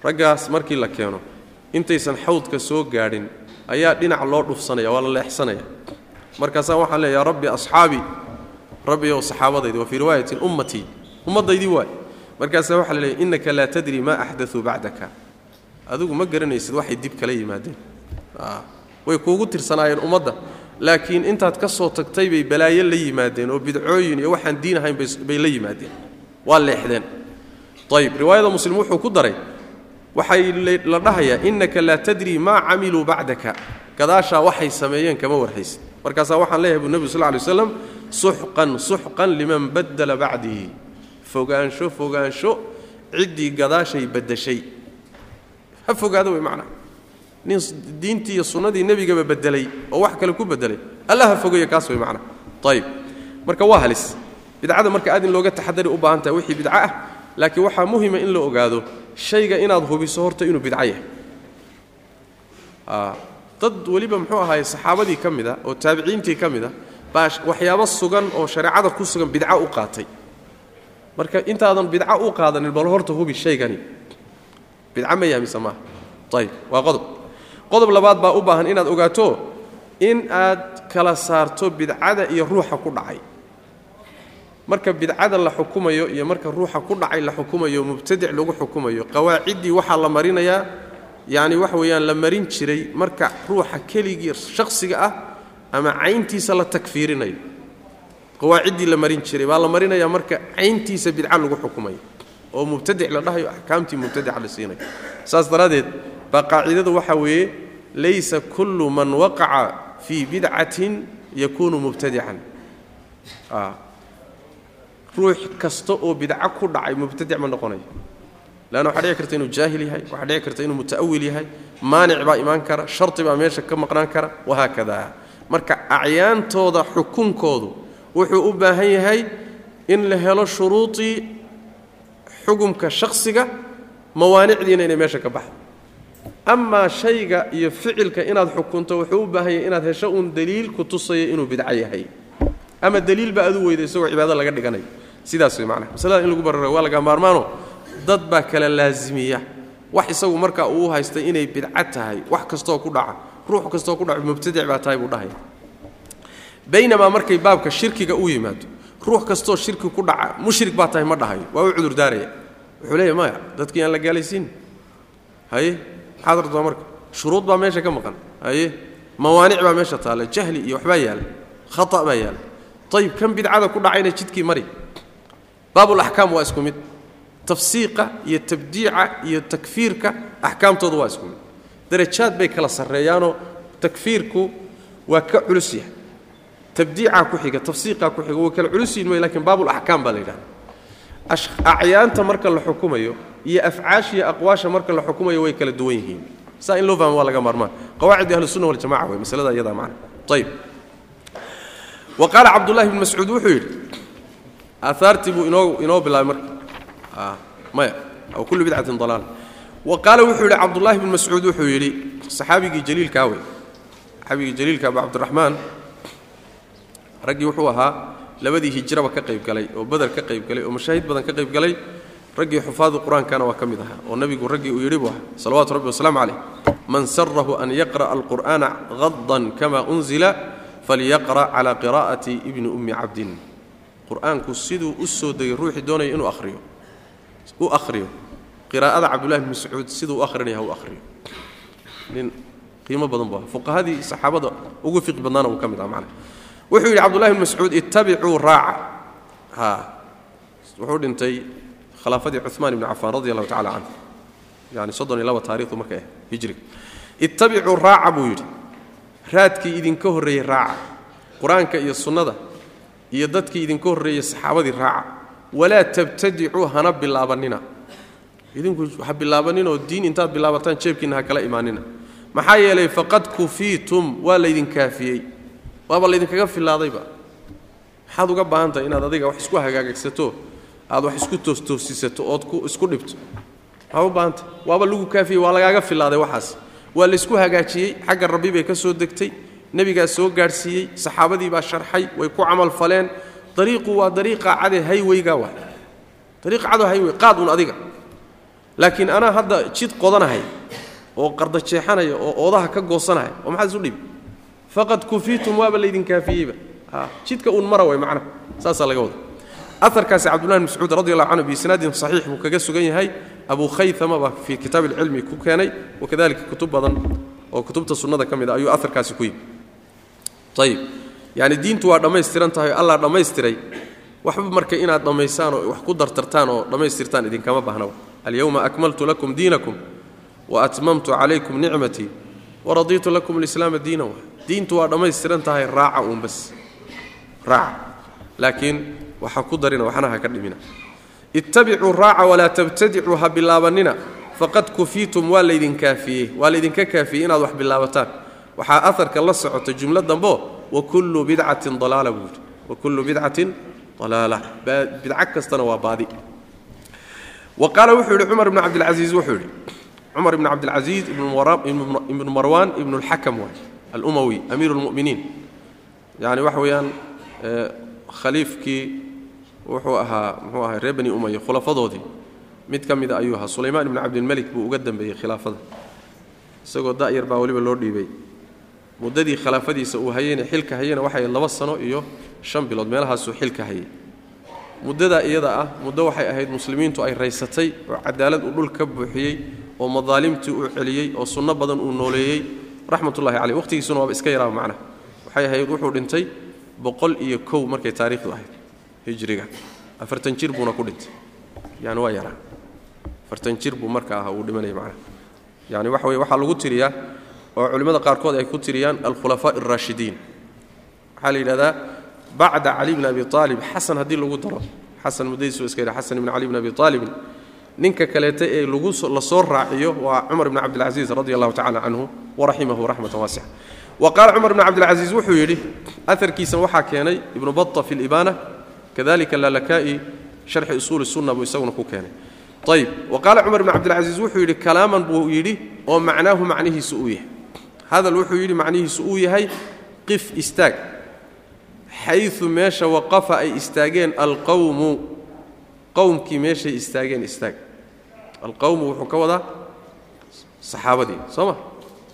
Raggaas markii la keeno intaysan xawdka soo gaadhin ayaa dhinac loo dhufsanaya waa la leexsanaya. Markaasaa waxaan leeya ya rabbi asxaabii rabbi ow saxaabadaydi wa fii riwaayatin ummatii ummaddaydii waay. Markaasaa waxaa la leeya innaka laa tadri maa axdatuu bacdaka. Adigu ma garanaysid waxay dib kala yimaadeen. Way kuugu tirsanaayeen ummadda. Laakiin intaad ka soo tagtay bay balaayo la yimaadeen oo bidcooyin iyo waxaan diin ahayn bay la yimaadeen. Waa leexdeen. Ayib riwaayada muslim wuxuu ku daray waxay la dhahayaa innaka laa tadri maa camiluu bacdaka. Gadaashaa waxay sameeyeen kama warhaysid. Markaasaa waxaan leeyahay buu nebigu sal ly waslam suxqan suxqan liman baddala bacdii fogaansho fogaansho ciddii gadaashay baddashay. Ha fogaado wey macnaha nin diintii iyo sunnadii nebigaba bedelay oo wax kale ku bedelay alla ha fogeeya kaas wey macnaha ayib marka waa halis. Bidcada marka aad in looga taxadari u baahan tahay wixii bidco ah laakiin waxaa muhima in la ogaado shayga inaad hubiso horta inuu bidco yahay. Dad weliba muxuu ahaay saxaabadii ka mid a oo taabiciintii ka mid a baa waxyaabo sugan oo shareecada ku sugan bidco u qaatay. Marka intaadan bidco u qaadanin bal horta hubi shaygani. Bidco ma yahay mise maaha ayib waa qodob. Qodob labaad baa u baahan inaad ogaato in aad kala saarto bidcada iyo ruuxa ku dhacay marka bidcada la xukumayo iyo marka ruuxa ku dhacay la xukumayo mubtadic lagu xukumayo qawaaciddii waxaa la marinayaa yacni waxa weeyaan la marin jiray marka ruuxa keligii shakhsiga ah ama cayntiisa la takfiirinayo. Qawaaciddii la marin jiray baa la marinayaa marka cayntiisa bidca lagu xukumayo oo mubtadic la dhahayo axkaamtii mubtadica la siinayo saas daraaddeed baa qaacidada waxaa weeye laysa kullu man waqaca fii bidcatin yakuunu mubtadican ruux kasta oo bidco ku dhacay mubtadic ma noqonayo. Leanna waxaa dhici karta inuu jaahil yahay waxaa dhici karta inuu muta'awil yahay maanic baa imaan kara sharti baa meesha ka maqnaan kara wahaakada marka acyaantooda xukunkoodu wuxuu u baahan yahay in la helo shuruudii xukumka shakhsiga mawaanicdiina inay meesha ka baxdo. Amaa shayga iyo ficilka inaad xukunto wuxuu u baahan yahay inaad hesho uun daliil ku tusaya inuu bidco yahay. Ama daliilba aad u weyda isagoo cibaado laga dhiganayo sidaas way macnaha masalada in lagu bararo waa laga maarmaano dad baa kala laasimiya wax isagu markaa uu haystay inay bidca tahay wax kastoo ku dhaca ruux kastoo ku dhaco mubtadic baa tahay buu dhahaya baynamaa markay baabka shirkiga u yimaado ruux kastoo shirki ku dhaca mushrik baa tahay ma dhahayo waa u cudur daaraya. Wuxuu leeyahy maya dadkii aan la gaalaysiin. Haye maxaad rabtaa marka. Shuruud baa meesha ka maqan. Haye mawaanic baa meesha taalla jahli iyo waxbaa yaalla khata baa yaalla ayib kan bidcada ku dhacayna jidkii mari baabulaxkaam waa isku mid. Tafsiiqa iyo tabdiica iyo takfiirka axkaamtoodu waa isku mid. Darajaad bay kala sarreeyaanoo takfiirku waa ka culus yahay. Tabdiicaa ku xiga tafsiiqaa ku xiga way kala culus yihiin may lakiin baabulaxkaam baa la yidhahda acyaanta marka la xukumayo iyo afcaashiya aqwaasha marka la xukumayo way kala duwan yihiin. Saa in loo fahmo waa laga maarmaan. Qawaacidi ahlusunna waljamaca wey masalada iyadaa macna. Ayib wa qaala cabdullahi bn mascuud wuxuu yidhi aahaartii buu inoo inoo bilaabay marka. Maya. Aw kullu bidcatin dalaala wa qaala wuxuu yidhi cabdullahi bn mascuud wuxuu yidhi saxaabigii jaliilkaa wey saxaabigii jaliilka abu cabdiraxmaan. Raggii wuxuu ahaa labadii hijraba ka qayb galay oo beder ka qayb galay oo mashaahid badan ka qayb galay. Raggii xufaadu qur'aankana waa ka mid ahaa. Oo nebigu raggii uu yidhi buu ahaa salawaatu rabbi wasalaamu calayh. Man sarahu an yaqra'a alqur'aana hadan kama unzila falyaqra' cala qiraa'ati ibni ummi cabdin qur'aanku siduu u soo degay ruuxii doonaya inuu ahriyo u akhriyo. Qiraa'ada cabdullahi bn mascuud siduu u akhrinaya ha u akhriyo. Nin qiimo badan buu ahaa. Fuqahadii saxaabada ugu fiqi badnaana uu ka mid aha macna. Wuxuu yidhi cabdullahi bn mascuud ittabicuu raaca. Ha. Wuxuu dhintay khilaafadii cumaan ibni cafaan radi allahu tacala canhu yani soddon iyo laba taarikhdu marka ah hijriga ittabicuu raaca buu yidhi. Raadkii idinka horreeyey raaca. Qur'aanka iyo sunnada iyo dadkii idinka horreeyey saxaabadii raaca walaa tabtadicuu hana bilaabannina idinku ha bilaabanninoo diin intaad bilaabataan jeebkiinna ha kala imaanina. Maxaa yeelay faqad kufiitum waa laydin kaafiyey. Waaba laydinkaga filaadayba maxaad uga baahan tahay inaad adiga wax isku hagaagagsato aad wax isku toostoosisato ood isku dhibto. Maxaad u baahantah waaba lagu kaafiyey waa lagaaga filaaday waxaas. Waa laysku hagaajiyey xagga rabbi bay ka soo degtay nebigaa soo gaadhsiiyey saxaabadii baa sharxay way ku camal faleen. Dariiqu waa dariiqa cade hayweyga wa dariiqa cado haywey qaad un adiga. Laakiin anaa hadda jid qodanahay oo qarda jeexanaya oo oodaha ka goosanaya oo maxaad isu dhibi faqad kufiitum waaba laydin kaafiyeyba jidka uun mara way macnaha saasaa laga wada aarkaasi cabdullahi bn mascuud radi allahu canhu biisnaadin saxiix buu kaga sugan yahay. Abu khayama baa fii kitaab ilcilmi ku keenay wakadalika kutub badan oo kutubta sunnada ka mid a ayuu aarkaasi ku yimi ayib yani diintu waa dhammaystiran tahay allah dhammaystiray. Waxba marka inaad dhammaysaan oo wax ku dartartaan oo dhammaystirtaan idinkama baahna. Alyowma akmaltu lakum diinakum wa atmamtu calaykum nicmatii waradiitu lakum alislaama diina diintu waa dhammaystiran tahay raaca uun bas. Raaca laakiin waxa ku darina waxna ha ka dhimina. Ittabicuu raaca walaa tabtadicuu ha bilaabannina faqad kufiitum waa laydin kaafiyey. Waa laydinka kaafiyey inaad wax bilaabataan waxaa aarka la socota jumlo dambo wakullu bidcatin dalaala buu yidhi. Wakullu bidcatin dalaala. Bidco kastana waa baadi. Wa qaala wuxuu yidhi cumar ibnu cabdilcasiis wuxuu yidhi cumar ibnu cabdilcasiis ibnu marwaan ibnu lxakam waay alumawi amiiru lmu'miniin yani waxa weeyaan khaliifkii wuxuu ahaa muxuu ahay reer bani umaya khulafadoodii. Mid ka mida ayuu ahaa sulaymaan ibnu cabdilmelik buu uga dambeeyey khilaafada. Isagoo da'yar baa weliba loo dhiibay muddadii khilaafadiisa uu hayeyna xilka hayeyna waxay laba sano iyo shan bilood meelahaasuu xilka hayay. Muddadaa iyada ah muddo waxay ahayd muslimiintu ay raysatay oo cadaalad uu dhul ka buuxiyey oo madaalimtii uu celiyey oo sunno badan uu nooleeyey. Raxmatullahi caleyh waqhtigiisuna waaba iska yaraaba macnaha. Waxay ahayd wuxuu dhintay boqol iyo kow markay taariikhdu ahayd hijriga afartan jir buuna ku dhintay. Yani waa yaraa. Afartan jir buu marka ah uu dhimanaya macnaha. Yani waxa weye waxaa lagu tiriyaa oo culimmada qaarkood ay ku tiriyaan alkhulafaa alraashidiin waxaa la yidhahdaa bacda cali bni abi aalib xasan haddii lagu daro xasan muddadiisu iska yidha xasan ibni cali bni abi aalibin ninka kaleeta ee lagu la soo raaciyo waa cumar ibni cabdilcasiis radi allahu tacala canhu waraximahu raxmatan waasica wa qaala cumar ibni cabdilcasiis wuxuu yidhi aarkiisan waxaa keenay ibnu bata fi libaana kadalika lalaka'i sharxi usuuli sunna buu isaguna ku keenay. Ayib wa qaala cumar ibni cabdilcasiis wuxuu yidhi kalaaman buu yidhi oo macnaahu macnihiisu uu yahay hadal wuxuu yidhi macnihiisu uu yahay qif istaag. Xayu meesha waqafa ay istaageen alqowmu qowmkii meeshay istaageen istaag. Alqowmu wuxuu ka wadaa saxaabadii soo ma?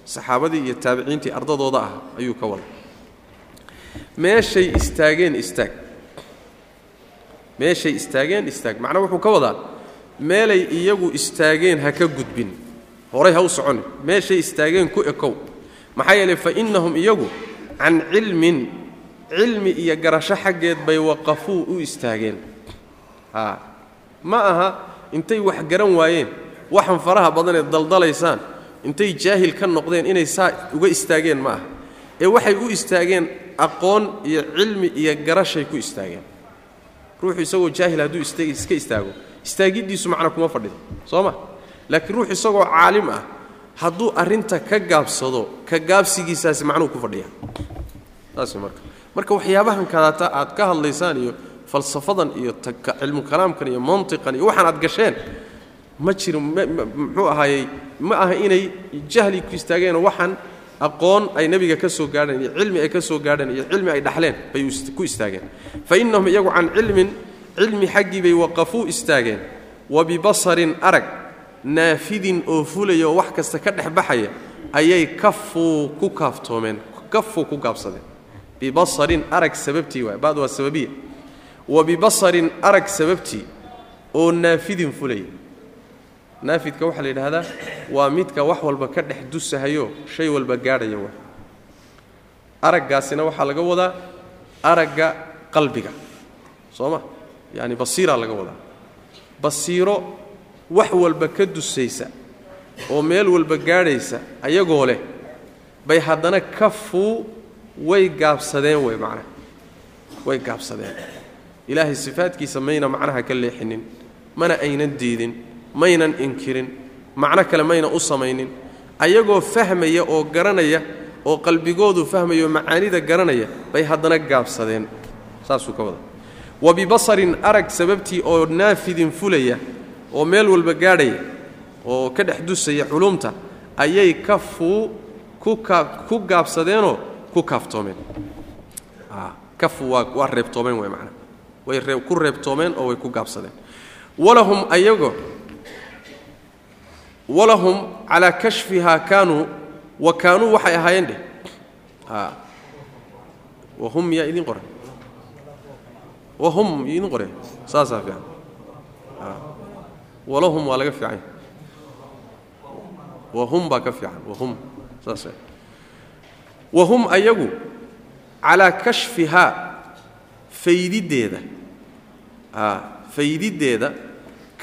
Saxaabadii iyo taabiciintii ardadooda ah ayuu ka wadaa. Meeshay istaageen istaag. Meeshay istaageen istaag. Macnaa wuxuu ka wadaa meelay iyagu istaageen ha ka gudbin. Horay ha u soconin meeshay istaageen ku ekow maxaa yeelay fa innahum iyagu can cilmin cilmi iyo garasho xaggeed bay waqafuu u istaageen. Ma aha intay wax garan waayeen waxan faraha badanee daldalaysaan intay jaahil ka noqdeen inay saa uga istaageen ma aha. Ee waxay u istaageen aqoon iyo cilmi iyo garashay ku istaageen. Ruuxu isagoo jaahil hadduu iska istaago istaagiddiisu macna kuma fadhido soo ma? Laakiin ruux isagoo caalim ah hadduu arrinta ka gaabsado ka gaabsigiisaasi macnuhu ku fadhiya. Saas marka. Marka waxyaabahan kadaata aad ka hadlaysaan iyo falsafadan iyo cilmu kalaamkan iyo mantiqan iyo waxaan aad gasheen ma jiro muxuu ahaayey ma aha inay jahli ku istaageenoo waxaan aqoon ay nebiga ka soo gaadheen iyo cilmi ay ka soo gaadheen iyo cilmi ay dhaxleen bay ku istaageen. Fa innahum iyagu can cilmin cilmi xaggii bay waqafuu istaageen. Wa bibasarin arag naafidin oo fulaya oo wax kasta ka dhex baxaya ayay kafuu ku kaaftoomeen kafuu ku gaabsadeen. Bibasarin arag sababtii waay bad waa sababiya wa bibasarin arag sababtii oo naafidin fulaya naafidka waxaa la yidhaahdaa waa midka wax walba ka dhex dusahayo shay walba gaadhaya waa araggaasina waxaa laga wadaa aragga qalbiga. Soo ma? Yaani basiiraa laga wadaa. Basiiro wax walba ka dusaysa oo meel walba gaadhaysa ayagoo leh bay haddana kafuu way gaabsadeen wey macnaha way gaabsadeen. Ilaahay sifaadkiisa mayna macnaha ka leexinin mana aynan diidin maynan inkirin macno kale mayna u samaynin. Ayagoo fahmaya oo garanaya oo qalbigoodu fahmaya oo macaanida garanaya bay haddana gaabsadeen. Saasuu ka wada. Wa bibasarin arag sababtii oo naafidin fulaya oo meel walba gaadhaya oo ka dhex dusaya culumta ayay kafuu ku gaabsadeenoo ku kaaftoomeen kafu waa waa reebtoomeen way macnaa way ree ku reebtoomeen oo way ku gaabsadeen. Walahum ayago walahum calaa kashfihaa kaanuu wa kaanuu waxay ahaayeen dheh a wahum yaa idin qoran wahum idin qore saasaa fiican walahum waa laga fiican wahum baa ka fiican wahum saas wahum ayagu calaa kashfihaa faydiddeeda a faydiddeeda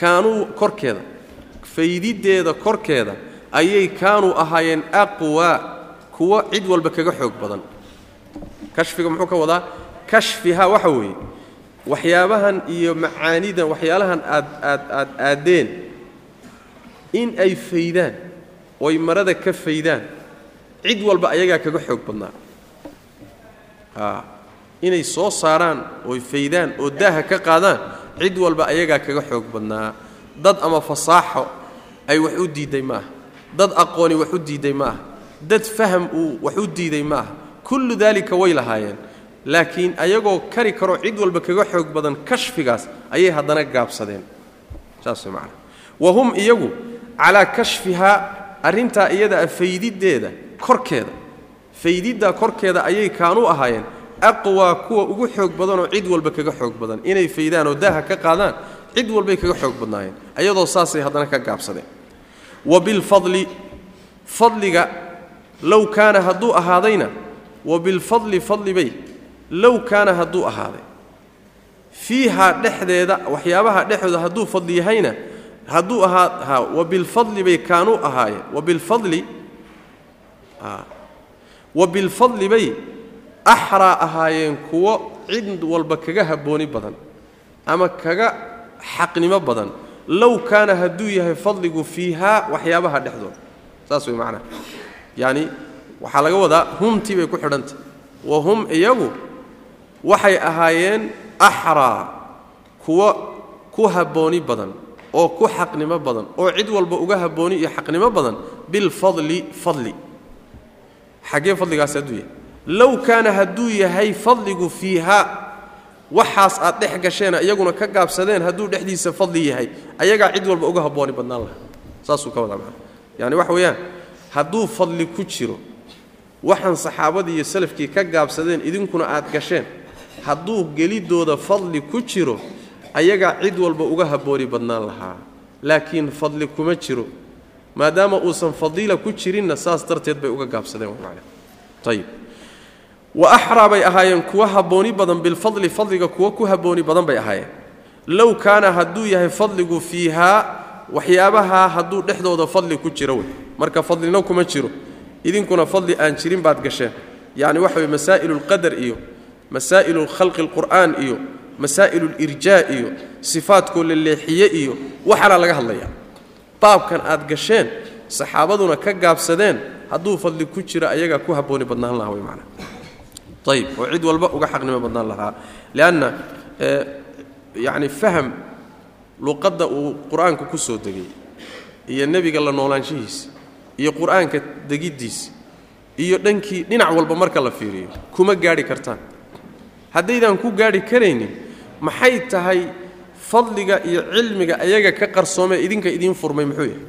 kaanuu korkeeda faydiddeeda korkeeda ayay kaanuu ahaayeen aqwaa kuwa cid walba kaga xoog badan. Kashfiga muxuu ka wadaa? Kashfihaa waxa weeye waxyaabahan iyo macaanidan waxyaalahan aad aad aad aaddeen in ay faydaan oy marada ka faydaan cid walba ayagaa kaga xoog badnaa. A inay soo saaraan oy faydaan oo daaha ka qaadaan cid walba ayagaa kaga xoog badnaa. Dad ama fasaaxo ay wax u diidday ma aha dad aqooni wax u diidday ma aha dad faham uu wax u diiday ma aha kullu daalika way lahaayeen laakiin ayagoo kari karoo cid walba kaga xoog badan kashfigaas ayay haddana gaabsadeen. Saas way macana wa hum iyagu calaa kashfihaa arrintaa iyadaa faydiddeeda korkeeda. Faydiddaa korkeeda ayay kaanuu ahaayeen aqwaa kuwa ugu xoog badanoo cid walba kaga xoog badan. Inay faydaan oo daaha ka qaadaan cid walbay kaga xoog badnaayeen. Ayadoo saasay haddana ka gaabsadeen. Wa bilfadli fadliga low kaana hadduu ahaadayna wa bilfadli fadlibay low kaana hadduu ahaaday. Fiihaa dhexdeeda waxyaabaha dhexdooda hadduu fadli yahayna hadduu ahaa ha wa bilfadli bay kaanuu ahaayeen wa bilfadli wa bilfadli bay axraa ahaayeen kuwo cid walba kaga habbooni badan ama kaga xaqnimo badan. Low kaana hadduu yahay fadligu fiihaa waxyaabaha dhexdooda. Saas way macnaha yacani waxaa laga wadaa humtii bay ku xidhantah wa hum iyagu waxay ahaayeen axraa kuwa ku habbooni badan oo ku xaqnimo badan oo cid walba uga habbooni iyo xaqnimo badan bilfadli fadli xaggee fadligaasi hadduu yahay. Low kaana hadduu yahay fadligu fiihaa waxaas aad dhex gasheena iyaguna ka gaabsadeen hadduu dhexdiisa fadli yahay ayagaa cid walba uga habbooni badnaan laha saasuu ka wadaa macana yaani waxa weeyaan hadduu fadli ku jiro waxaan saxaabadii iyo salafkii ka gaabsadeen idinkuna aad gasheen hadduu gelidooda fadli ku jiro ayagaa cid walba uga habbooni badnaan lahaa. Laakiin fadli kuma jiro maadaama uusan fadiila ku jirinna saas darteed bay uga gaabsadeen wa axraa bay ahaayeen kuwa habbooni badan bilfadli fadliga kuwa ku habbooni badan bay ahaayeen. Low kaana hadduu yahay fadligu fiihaa waxyaabahaa hadduu dhexdooda fadli ku jiro wey. Marka fadlina kuma jiro idinkuna fadli aan jirin baad gasheen. Yacni waxa wey masaa'ilu lqadar iyo masaa'ilu khalqi lqur'aan iyo masaa'ilu lirjaa iyo sifaadkoo la leexiye iyo waxaana laga hadlayaa. Baabkan aad gasheen saxaabaduna ka gaabsadeen hadduu fadli ku jiro ayagaa ku habbooni badnaan lahaa wey macnaa. Ayib oo cid walba uga xaqnimo badnaan lahaa. Lianna yacni faham luqadda uu qur'aanka ku soo degay iyo nebiga la noolaanshihiisa iyo qur'aanka degiddiisa iyo dhankii dhinac walba marka la fiiriyo kuma gaadhi kartaan haddaydaan ku gaadhi karaynin maxay tahay fadliga iyo cilmiga ayaga ka qarsoomee idinka idiin furmay muxuu yahay?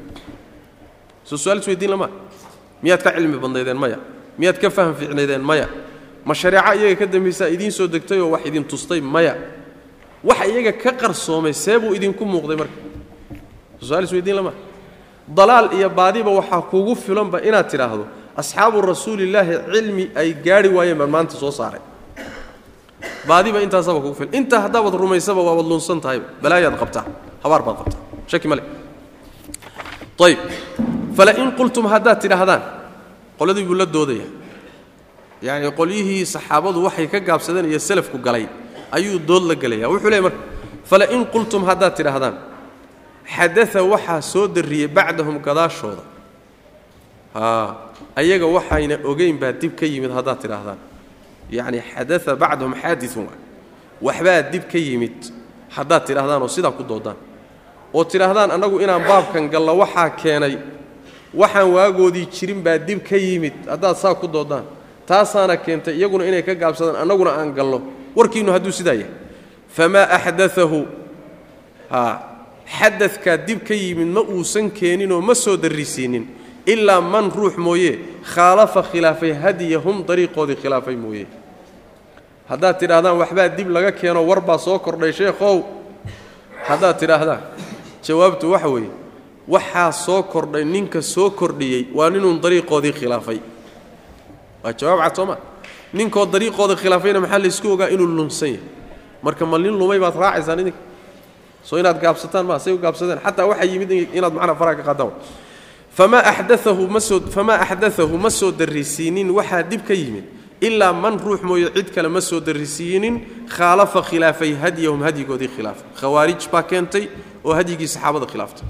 Soo su'aal isweydiin lama. Miyaad ka cilmi badnaydeen maya? Miyaad ka faham fiicnaydeen maya? Ma shareeco iyaga ka dambaysaa idiin soo degtay oo wax idin tustay maya? Wax iyaga ka qarsoomay see buu idinku muuqday marka. Su'aal isweydiin lama. Dalaal iyo baadiba waxaa kuugu filanba inaad tidhaahdo asxaabu rasuulillaahi cilmi ay gaadhi waayeen baan maanta soo saaray baadiba intaasaba kugu filan. Intaa haddaabaad rumaysaba waabaad lunsan tahayba balaayaad qabtaa. Habaar baad qabtaa. Shaki male. Ayb falain qultum haddaad tidhaahdaan qoladii buu la doodaya. Yacni qolyihii saxaabadu waxay ka gaabsadeen iyo salafku galay ayuu dood la gelaya wuxuu leey marka falain qultum haddaad tidhaahdaan xadaa waxaa soo darriyey bacdahum gadaashooda. Aa ayaga waxayna ogeyn baa dib ka yimid haddaad tidhaahdaan yacni xadaa bacdahum xaadiun waxbaa dib ka yimid. Haddaad tidhahdaan oo sidaa ku doodaan. Oo tidhaahdaan annagu inaan baabkan gallo waxaa keenay. Waxaan waagoodii jirin baa dib ka yimid. Haddaad saa ku doodaan. Taasaana keentay iyaguna inay ka gaabsadaan annaguna aan gallo. Warkiinnu hadduu sidaa yahay. Famaa axdaahu xadadkaa dib ka yimid ma uusan keeninoo ma soo darrisiinin. Ilaa man ruux mooye khaalafa khilaafay hadiyahum dariiqoodii khilaafay mooye haddaad tidhaahdaan waxbaa dib laga keeno war baa soo kordhay sheekhow. Haddaad tidhaahdaan jawaabtu waxa weeye waxaa soo kordhay ninka soo kordhiyey waa ninuun dariiqoodii khilaafay. Waa jawaab cad sooma ninkoo dariiqooda khilaafayna maxaa laysku ogaa inuu lunsan yahay? Marka ma nin lumay baad raacaysaan idinka? Soo inaad gaabsataan maa say u gaabsadeen. Xataa waxaa yimid inaad macnaa faraha ka qaadaan famaa axdaahu ma soo famaa axdaahu ma soo darrisiinin waxaa dib ka yimid ilaa man ruux mooye cid kale ma soo darrisiinin khaalafa khilaafay hadyahum hadyigoodii khilaafay khawaarij baa keentay oo hadyigii saxaabada khilaaftay.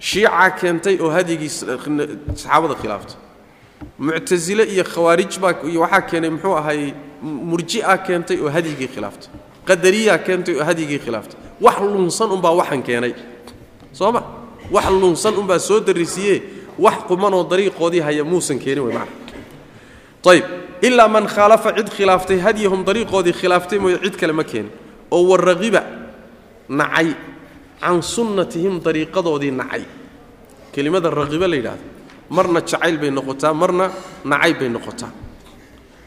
Shiica keentay oo hadyigii saxaabada khilaaftay. Muctasile iyo khawaarij baa waxaa keenay muxuu ahay murji'a keentay oo hadyigii khilaaftay. Qadariyaa keentay oo hadyigii khilaaftay. Wax lunsan unbaa waxan keenay. Soo ma? Wax lunsan unbaa soo darrisiiye wax qumanoo dariiqoodii haya muusan keenin wey macna ayb ilaa man khaalafa cid khilaaftay hadyahum dariiqoodii khilaaftay mooye cid kale ma keenin oo waraqiba nacay. Can sunnatihim dariiqadoodii nacay. Kelimada raqiba la yidhaahdo. Marna jacayl bay noqotaa marna nacayb bay noqotaa.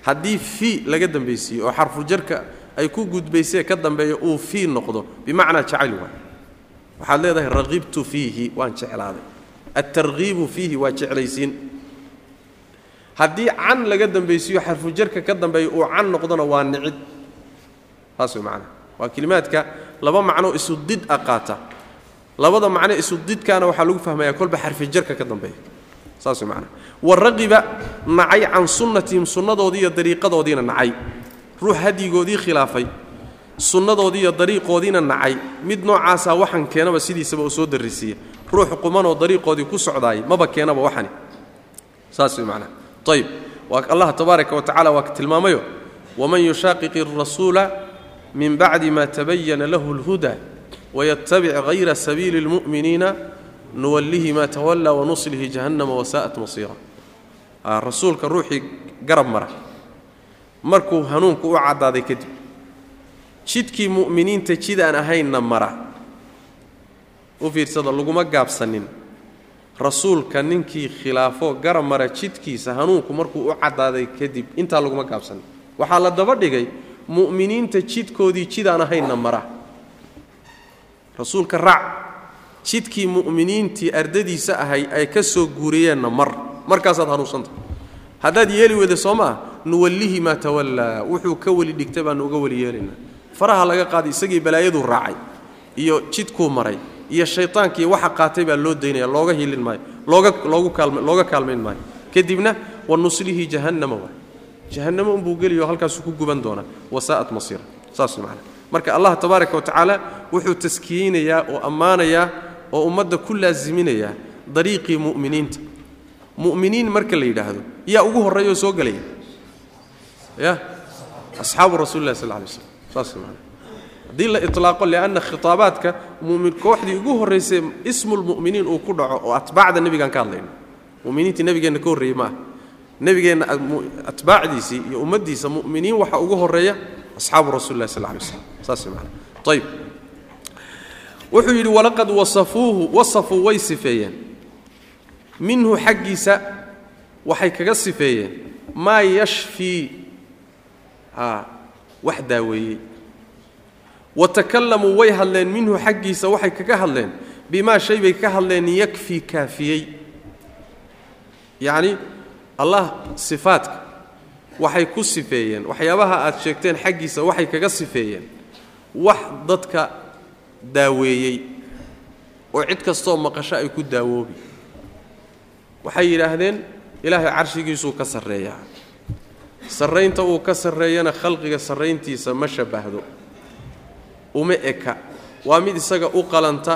Haddii fii laga dambaysiiyo oo xarfuljarka ay ku gudbaysee ka dambeeya uu fii noqdo bimacnaa jacayl waay. Waxaad leedahay raqibtu fiihi waan jeclaaday. Altarkiibu fiihi waa jeclaysiin haddii can laga dambaysiiyo xarfujarka ka dambeeya uu can noqdona waa nicid. Saas way macnaha waa kelimaadka laba macno isu did a qaata. Labada macno isu didkaana waxaa lagu fahmayaa kolba xarfijarka ka dambeeya. Saas way macnaha waraqiba nacay can sunnatihim sunnadoodii iyo dariiqadoodiina nacay. Ruux hadyigoodii khilaafay sunnadoodii iyo dariiqoodiina nacay. Mid noocaasaa waxan keenaba sidiisaba uu soo darrisiiya ruux qumanoo dariiqoodii ku socdaayay maba keenaba waxani. Saas way macnaha ayb allah tabaaraka wa watacala waa ka tilmaamayo waman yushaaqiqi arasuula min bacdi ma tabayana lahu اlhuda waytabic hayra sabiili اlmu'miniina nuwallihi ma tawallaa wanuslihi jahannama wasaa'at masiira rasuulka ruuxii garab mara markuu hanuunku u caddaaday kadib jidkii mu'miniinta jid aan ahaynna mara u fiirsada laguma gaabsanin rasuulka ninkii khilaafo gara mara jidkiisa hanuunku markuu u caddaaday kadib intaa laguma gaabsanin waxaa la daba dhigay mu'miniinta jidkoodii jid aan ahaynna mara. Rasuulka raac jidkii mu'miniintii ardadiisa ahay ay ka soo guuriyeenna mar. Markaasaad hanuunsanta. Haddaad yeeli weyda soo maa nuwallihi maa tawallaa wuxuu ka weli dhigtay baanu uga weli yeelaynaa faraha laga qaaday isagii balaayaduu raacay iyo jidkuu maray iyo shaytaankii waxa qaatay baa loo daynaya looga hilin maayo looga kaalmayn maayo. Kadibna wa nuslihi jahannama waay jahannamo unbuu geliyo halkaasuu ku guban doonaa. Wasaa'at masiira. Saas macana marka allah tabaaraka wa tacaala wuxuu taskiyeynayaa oo ammaanayaa oo ummadda ku laasiminayaa dariiqii mu'miniinta. Mu'miniin marka la yidhaahdo yaa ugu horreeya oo soo gelaya ya asxaabu rasuuli sal lay slam saas maana haddii la ilaaqo lianna khitaabaadka mumin kooxdii ugu horraysay ismulmu'miniin uu ku dhaco oo atbaacda nebigaan ka hadlayno muminiintii nebigeenna ka horreeyey ma ah nebigeenna atbaacdiisii iyo ummaddiisa mu'miniin waxa ugu horreeya asxaabu rasuli lah sal lay slam saas maana ayb wuxuu yidhi walaqad wasafuuhu wasafuu way sifeeyeen. Minhu xaggiisa waxay kaga sifeeyeen. Maa yashfii. Wax daaweeyey wa takallamuu way hadleen minhu xaggiisa waxay kaga hadleen bimaa shay bay ka hadleen yakfii kaafiyey. Yacni allah sifaadka waxay ku sifeeyeen waxyaabaha aad sheegteen xaggiisa waxay kaga sifeeyeen. Wax dadka daaweeyey oo cid kastoo maqasho ay ku daawoobi. Waxay yidhaahdeen ilaahay carshigiisuu ka sarreeyaa. Sarraynta uu ka sarreeyana khalqiga sarrayntiisa ma shabbahdo uma eka. Waa mid isaga u qalanta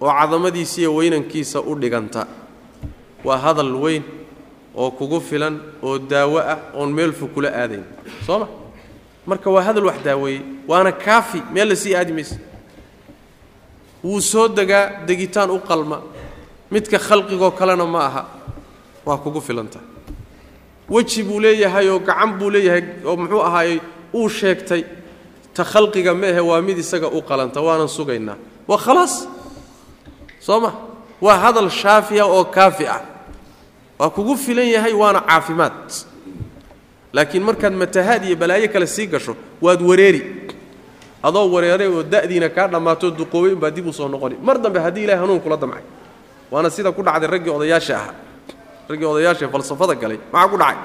oo cadamadiisiiyo weynankiisa u dhiganta. Waa hadal weyn oo kugu filan oo daawo ah oon meel fog kula aadayn. Soo ma? Marka waa hadal wax daaweeyey waana kaafi. Meel la sii aadi maysa. Wuu soo degaa degitaan u qalma. Midka khalqigoo kalena ma aha. Waa kugu filanta. Weji buu leeyahay oo gacan buu leeyahay oo muxuu ahaayey uu sheegtay ta khalqiga ma ahe waa mid isaga u qalanta waanan sugaynaa. Waa khalaas soo ma? Waa hadal shaafiya oo kaafi ah. Waa kugu filan yahay waana caafimaad. Laakiin markaad matahaad iyo balaayo kale sii gasho waad wareeri. Adoo wareeray oo da'diina kaa dhammaato duqoobay unbaa dib u soo noqoni. Mar dambe haddii ilahay hanuun kula damcay. Waana sida ku dhacday raggii odayaasha ahaa. Raggii odayaashaee falsafada galay. Maxaa ku dhacay?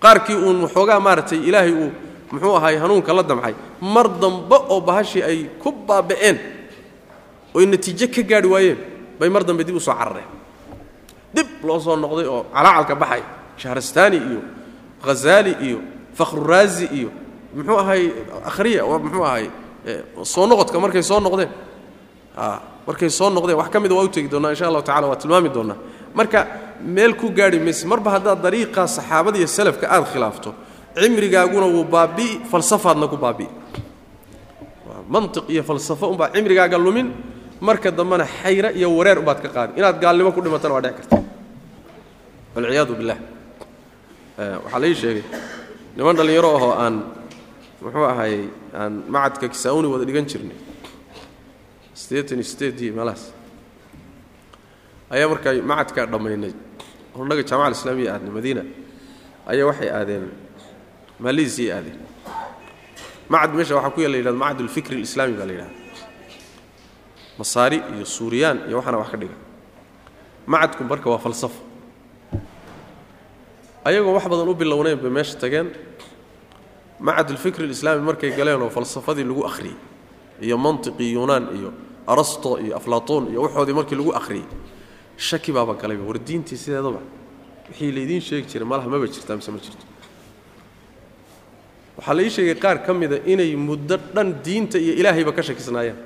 Qaarkii uun waxoogaa maaragtay ilaahay uu muxuu ahaay hanuunka la damcay mar dambe oo bahashii ay ku baaba'een oy natiijo ka gaadhi waayeen bay mar dambe dib u soo carareen. Dib loo soo noqday oo calaacalka baxay shahrastaani iyo hazaali iyo fakhruraazi iyo muxuu ahay akhriya muxuu ahay soo noqodka markay soo noqdeen. Markay soo noqdeen wax ka mida waa u tegi doonnaa insha allahu tacala waa tilmaami doonnaa marka meel ku gaadhi mayse marba haddaad dariiqaa saxaabada iyo salafka aad khilaafto cimrigaaguna wuu baabi'i falsafaadna ku baabi'i mantiq iyo falsafo unbaa cimrigaaga lumin marka dambena xayre iyo wareer umbaad ka qaadi inaad gaalnimo ku dhimatana waa dhec karta. Walciyaadu billah. Waxaa lai sheegay niman dhallinyaro ahoo aan muxuu ahaayey aan macadka kisaa'uni wada dhigan jirnay. Siddeetan iyo sideedii meelahaas ayaa markaa macadkaa dhammaynay. Oo innaga jaamaca alislaamiya aadnay madiina. Ayaa waxay aadeen maaliisiiyay aadeen macad meesha waxaa ku yaalla la yidhahdo macad ulfikri alislaami baa la yidhahda masaari iyo suuriyaan iyo waxaana wax ka dhiga. Macadku marka waa falsafo. Ayagoo wax badan u bilownayn bay meesha tageen. Macad ulfikri alislaami markay galeen oo falsafadii lagu akhriyey iyo mantiqii yunaan iyo arasto iyo aflatoon iyo waxoodii markii lagu akhriyey shaki baaba galayba war diintii sideedaba. Wixii laydiin sheegi jiray malaha maba jirtaa mise ma jirto waxaa la ii sheegay qaar ka mida inay muddo dhan diinta iyo ilaahayba ka shakisnaayeen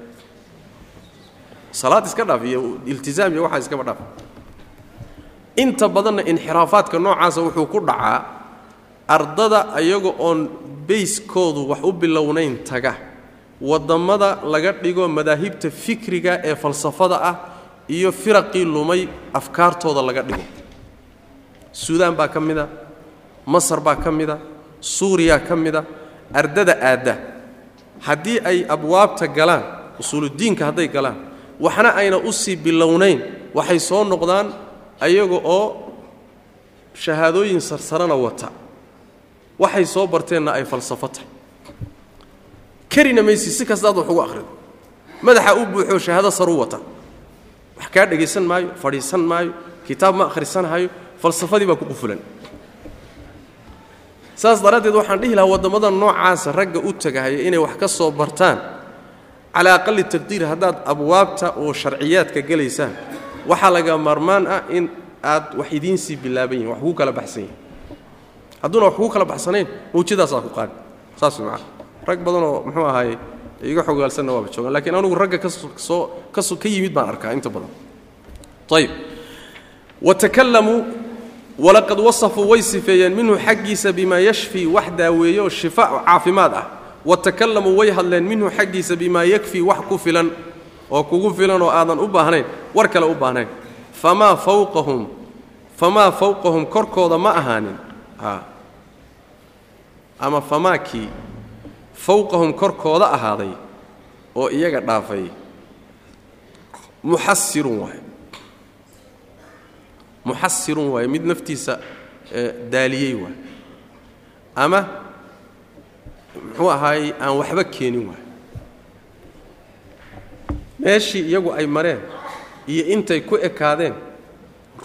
salaad iska dhaaf iyo iltizaam iyo waxaa iskaba dhaaf. Inta badanna inxiraafaadka noocaasa wuxuu ku dhacaa ardada ayaga oon bayskoodu wax u bilownayn taga. Wadammada laga dhigo madaahibta fikriga ee falsafada ah iyo firaqii lumay afkaartooda laga dhigo. Suudaan baa ka mida masar baa ka mida suuriya ka mida ardada aadda. Haddii ay abwaabta galaan usuuludiinka hadday galaan waxna ayna u sii bilownayn waxay soo noqdaan ayaga oo shahaadooyin sarsarana wata. Waxay soo barteenna ay falsafo tahay. Karina maysi si kastaad wax ugu akhrido. Madaxa u buuxoo shahaado saru wata. Wax kaa dhegaysan maayo fadhiisan maayo kitaab ma akhrisanhayo falsafadii baa ku qufulan saas daraaddeed waxaan dhihi lahaa waddamada noocaasa ragga u tagahaya inay wax ka soo bartaan. Calaa aqali taqdiir haddaad abwaabta oo sharciyaadka gelaysaan waxaa laga maarmaan ah in aad wax idiinsii bilaaban yihiin wax kuu kala baxsan yihiin hadduuna wax kuu kala baxsanayn mawjadaasaa ku qaadi saas macana rag badanoo muxuu ahaaye iga xogaalsanna waaba joogaan lakiin anugu ragga ka soo ka yimid baan arkaa inta badan. Ayib watakalamuu walaqad wasafuu way sifeeyeen minhu xaggiisa bimaa yashfii wax daaweeye oo shifa caafimaad ah. Watakalamuu way hadleen minhu xaggiisa bimaa yakfii wax ku filan oo kugu filan oo aadan u baahnayn war kale u baahnayn. Famaa fawqahum famaa fawqahum korkooda ma ahaanin. Ama famaakii fawqahum korkooda ahaaday oo iyaga dhaafay. Muxasirun waaye muxasirun waaye mid naftiisa daaliyey waaye. Ama muxuu ahaayey aan waxba keenin waaye. Meeshii iyagu ay mareen iyo intay ku ekaadeen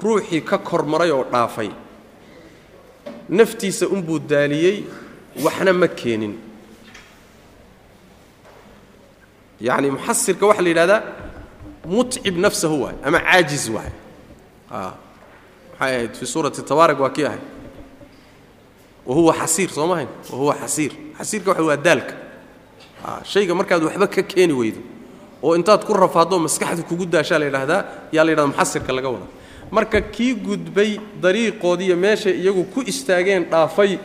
ruuxii ka kormaray oo dhaafay. Naftiisa unbuu daaliyey waxna ma keenin. Yacni muxasirka waxaa la yidhahdaa mutcib nafsahu waay ama caajiz waay maxay ahayd fii suurati tabaarak waa kii ahayd wahuwa xasiir soo mahayn wahuwa xasiir. Xasiirka waxa waa daalka. Shayga markaad waxba ka keeni weydo oo intaad ku rafaadoo maskaxda kugu daashaa la yidhaahdaa yaa la yidhahda muxasirka laga wada. Marka kii gudbay dariiqoodiiyo meeshay iyagu ku istaageen dhaafay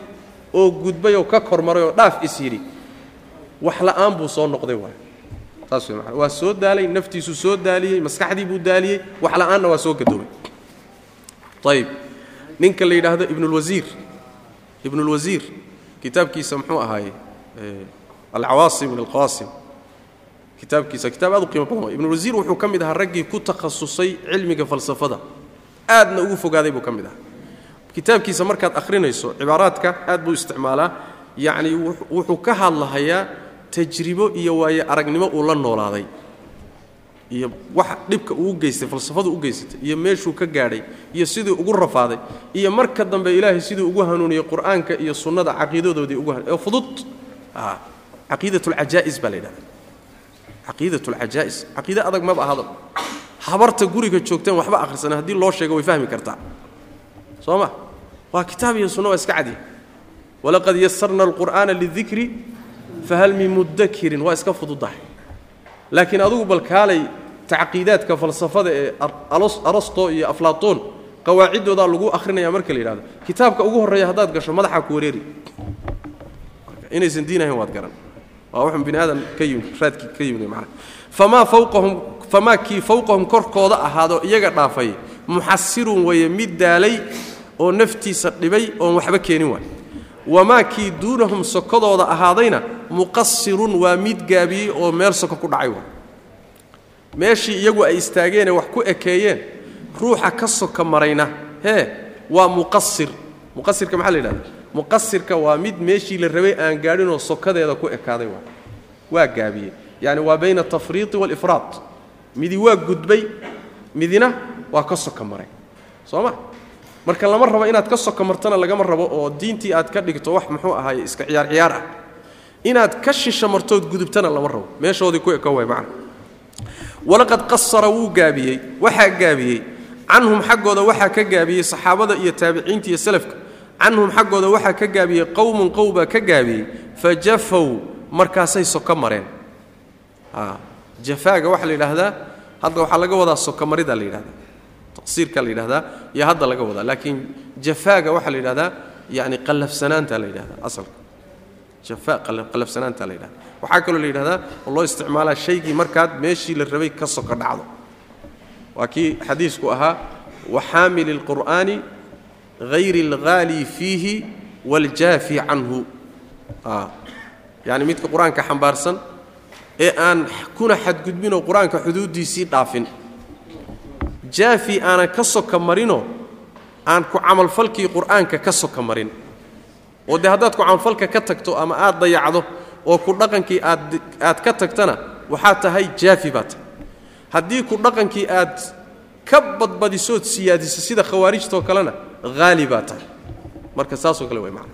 oo gudbay oo ka kormaray oo dhaaf is yidhi wax la'aan buu soo noqday waay saas waa soo daalay naftiisuu soo daaliyey maskaxdii buu daaliyey wax la'aanna waa soo gadoobay ayib ninka la yidhaahdo ibnulwasiir ibnulwasiir kitaabkiisa muxuu ahaaye alcawaasim min alqawaasim kitaabkiisa kitaab aad u qiimo badan. Ibnulwasiir wuxuu ka mid ahaa raggii ku takhasusay cilmiga falsafada. Aadna ugu fogaaday buu ka mid ahaa. Kitaabkiisa markaad akhrinayso cibaaraadka aad buu isticmaalaa. Yacni wuxuu ka hadlahayaa tajribo iyo waaye aragnimo uu la noolaaday iyo wax dhibka uu geystay falsafadu u geysatay iyo meeshuu ka gaadhay iyo sidii ugu rafaaday iyo marka dambe ilaahay siduu ugu hanuuniyey qur'aanka iyo sunnada caqiidadoodii ugu ee fudud caqiidat alcajaa'is baa la yidhahda caqiidat alcajaa'is caqiide adag maba ahado. Habarta guriga joogteen waxba akhrisana haddii loo sheego way fahmi kartaa. Soo ma? Waa kitaab iyo sunna waa iska cadiya walaqad yasarna alqur'aana lidikri fahal min mudakirin waa iska fududahay laakiin adugu bal kaalay tacqiidaadka falsafada ee arasto iyo aflaatoon qawaaciddoodaa lagu akhrinaya marka la yidhahdo kitaabka ugu horreeya haddaad gasho madaxaa ku wareeri inaysan diin ahayn waad garan. Waa wuxun bini aadan ka yimid raadkii ka yimid macana famaa fawqahum famaa kii fawqahum korkooda ahaado iyaga dhaafay muxasirun weeye mid daalay oo naftiisa dhibay oon waxba keenin waay wamaa kii duunahum sokodooda ahaadayna muqasirun waa mid gaabiyey oo meel soko ku dhacay meeshii iyagu ay istaageenee wax ku ekeeyeen ruuxa ka soka marayna hee waa muqasir muqasirka maxaa la yidhahda muqasirka waa mid meeshii la rabay aan gaadhinoo sokadeeda ku ekaaday waay waa gaabiyey. Yacni waa bayna atafriiqi waalifraad midi waa gudbay midina waa ka soka maray. Soo ma marka lama rabo inaad ka soka martana lagama rabo oo diintii aad ka dhigto wax muxuu ahaay iska ciyaar ciyaar ah. Inaad ka shisha martood gudubtana lama rabo. Meeshoodii ku eko waay macna. Walaqad qasara wuu gaabiyey waxaa gaabiyey. Canhum xaggooda waxaa ka gaabiyey saxaabada iyo taabiciinta iyo salafka. Canhum xaggooda waxaa ka gaabiyey qowmun qow baa ka gaabiyey. Fa jafow markaasay soko mareen. Jafaaga waxaa la yidhaahdaa hadda waxaa laga wadaa sokomaridaa la yidhahdaa taqsiirkaa la yidhahdaa iyo hadda laga wadaa laakiin jafaaga waxaa la yidhahdaa yani qallafsanaanta la yidhahdaa asalka jafaa qallafsanaanta la yidhahdaa waxaa kaloo la yidhahdaa oo loo isticmaalaa shaygii markaad meeshii la rabay ka soko dhacdo waa kii xadiisku ahaa waxaamili اlqur'aani hayri اlghaali fiihi waاljaafi canhu yacni midka qur-aanka xambaarsan ee aan kuna xadgudbinoo qur-aanka xuduuddiisii dhaafin jaafi aanan ka soka marinoo aan ku camalfalkii qur'aanka ka soka marin oo dee haddaad ku camalfalka ka tagto ama aad dayacdo oo ku dhaqankii aad aad ka tagtana waxaa tahay jaafi baa tahay haddii ku dhaqankii aad ka badbadisood siyaadiso sida khawaarijtoo kalena haali baa tahay. Marka saasoo kale way macna.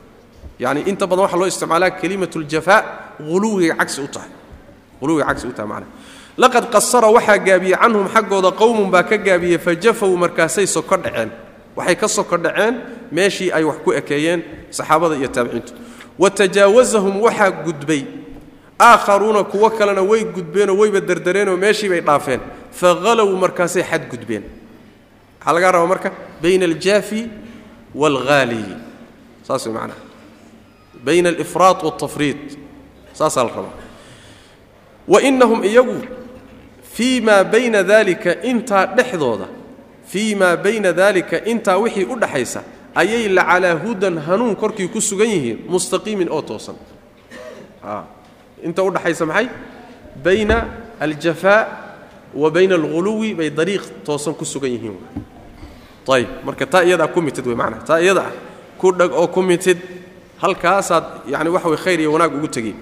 Yacni inta badan waxaa loo isticmaalaa kelimatu ljafaa huluwiga cagsi u tahay. Huluwiga cagsi u tahay macna laqad qasara waxaa gaabiyey canhum xaggooda qowmun baa ka gaabiyey fa jafow markaasay soko dhaceen. Waxay ka soko dhaceen meeshii ay wax ku ekeeyeen saxaabada iyo taabiciintu. Wa tajaawasahum waxaa gudbay. Aakharuuna kuwo kalena way gudbeenoo wayba derdareenoo meeshii bay dhaafeen. Fa halow markaasay xad gudbeen. Waxaa lagaa rabaa marka bayna aljaafi waalhaali saas way macnaha bayna alifraad waaltafriid saasaa la rabaa. Wa innahum iyagu fii maa bayna daalika intaa dhexdooda fii maa bayna daalika intaa wixii u dhaxaysa ayay la calaa hudan hanuun korkii ku sugan yihiin mustaqiimin oo toosan. Inta udhaxaysa maxay? Bayna aljafaa wa bayna alghuluwi bay dariiq toosan ku sugan yihiin ayb marka taa iyadaa ku mitid wey maanaa taa iyada ah ku dhag oo ku mitid halkaasaad yani waxa way khayr iyo wanaag ugu tegey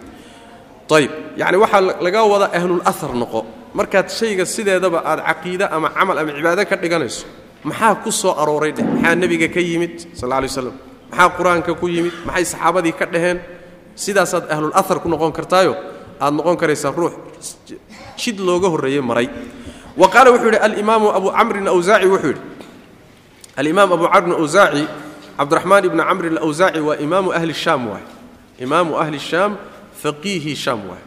ayb yani waxaa laga wadaa ahlul noqo markaad shayga sideedaba aad caqiide ama camal ama cibaado ka dhiganayso maxaa ku soo arooray dheh maxaa nebiga ka yimid sal lay waslam maxaa qur'aanka ku yimid? Maxay saxaabadii ka dhaheen? Sidaasaad ahlul ahar ku noqon kartaayo aad noqon karaysaa ruux jid looga horreeyey maray. Wa qaala wuxuu yidhi alimaamu abu camrin awsaaci wuxuu yidhi alimaam abu camrin awsaaci cabdiraxmaan ibni camrin alawsaaci waa imaamu ahli shaam waay. Imaamu ahli shaam faqiihii shaam waay.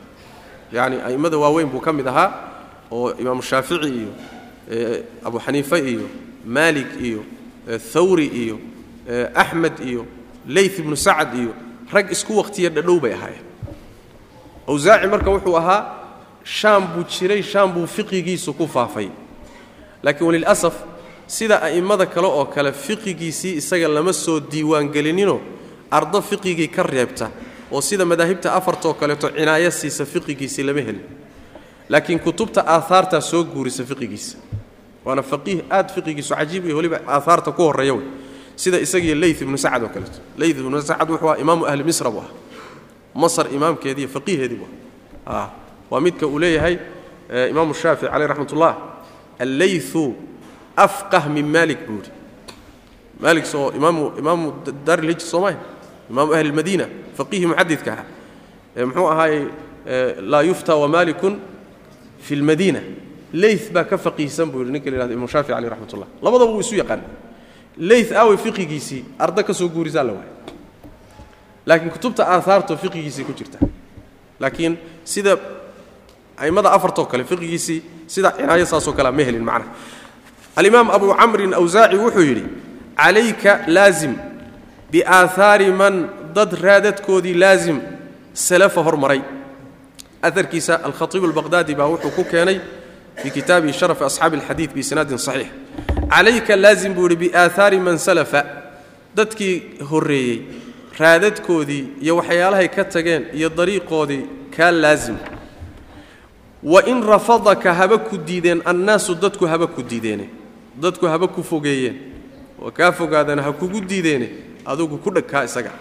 Yacni a'immada waaweyn buu ka mid ahaa oo imaamu shaafici iyo abu xaniife iyo maalik iyo thawri iyo axmed iyo leyth ibnu sacad iyo rag isku wakhtiya dhadhow bay ahaayeen. Awsaaci marka wuxuu ahaa shaam buu jiray shaam buu fiqigiisu ku faafay. Laakiin walilasaf sida a'immada kale oo kale fiqigiisii isaga lama soo diiwaangelinino ardo fiqigii ka reebta oo sida madaahibta afartoo kaleeto cinaayo siisa fiqigiisii lama helin laakiin kutubta aahaartaa soo guurisa fiqigiisa. Waana faqiih aad fiqigiisu cajiib iyo weliba aahaarta ku horreeya wey. Sida isagiiyo ley ibnu sacad oo kaleeto. Ley ibnu sacad wuxuu aha imaamu ahli misra buu aha masar imaamkeediiyo faqiiheedii buu aha waa midka uu leeyahay imaamu shaafici caleyh raxmat ullah allaythu afqah min maalik buu yidhi. Maalik soo imaamu imaamu daarilhijr soomaaha imaamu ahli lmadiina faqiihi muxadidka ahaa. Muxuu ahaayey laa yufta wamalikun fi lmadiina leyth baa ka faqiihsan buu yidhi ninka la yhahdo imam shaafici caleyh raxmat ullah labadaba wuu isu yaqaan leyth aawey fiqigiisii arda ka soo guurisaa la waay laakiin kutubta aahaarto fiqigiisii ku jirta laakiin sida a'immada afartoo kale fiqigiisii sida cinaayo saasoo kalea ma helin macnaha alimaam abu camrin awsaaci wuxuu yidhi calayka laazim biaahaari man dad raadadkoodii laazim salafa hormaray aarkiisa alkhaiib albaqhdaadi baa wuxuu ku keenay fii kitaabihi sharafi asxaabi alxadiid biisnaadin saxiix. Calayka laazim buu yidhi biaahaari man salafa. Dadkii horreeyey raadadkoodii iyo waxyaalahay ka tageen iyo dariiqoodii kaa laazim. Wa in rafadaka haba ku diideen annaasu dadku haba ku diideene. Dadku haba ku fogeeyeen. Oo kaa fogaadana ha kugu diideene adugu ku dhagkaa isaga.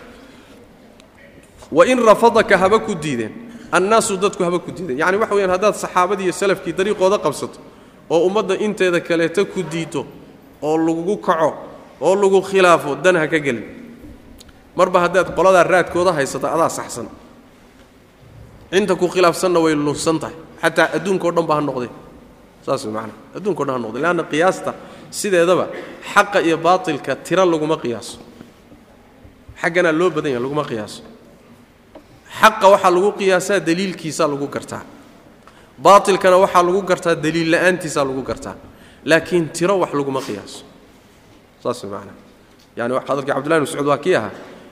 Wa in rafadaka haba ku diideen annaasu dadku haba ku diideen yacni waxa weyaan haddaad saxaabadii iyo salafkii dariiqooda qabsato oo ummadda inteeda kaleeta ku diito oo lagugu kaco oo lagu khilaafo dan ha ka gelin marba haddaad qoladaa raadkooda haysata adaa saxsan inta ku khilaafsanna way lunsan tahay xataa adduunkao dhan ba ha noqday saas way macana dhan ha noqday leanna qiyaasta sideedaba xaqa iyo baatilka tiro laguma qiyaaso xagganaa loo badan yahay laguma qiyaaso xaqa waxaa lagu qiyaasaa daliilkiisaa lagu gartaa. Baatilkana waxaa lagu gartaa daliil la'aantiisaa lagu gartaa. Laakiin tiro wax laguma qiyaaso. Saas way macana yani hadalkii cabdullahi bn mascuud waa kii ahaa.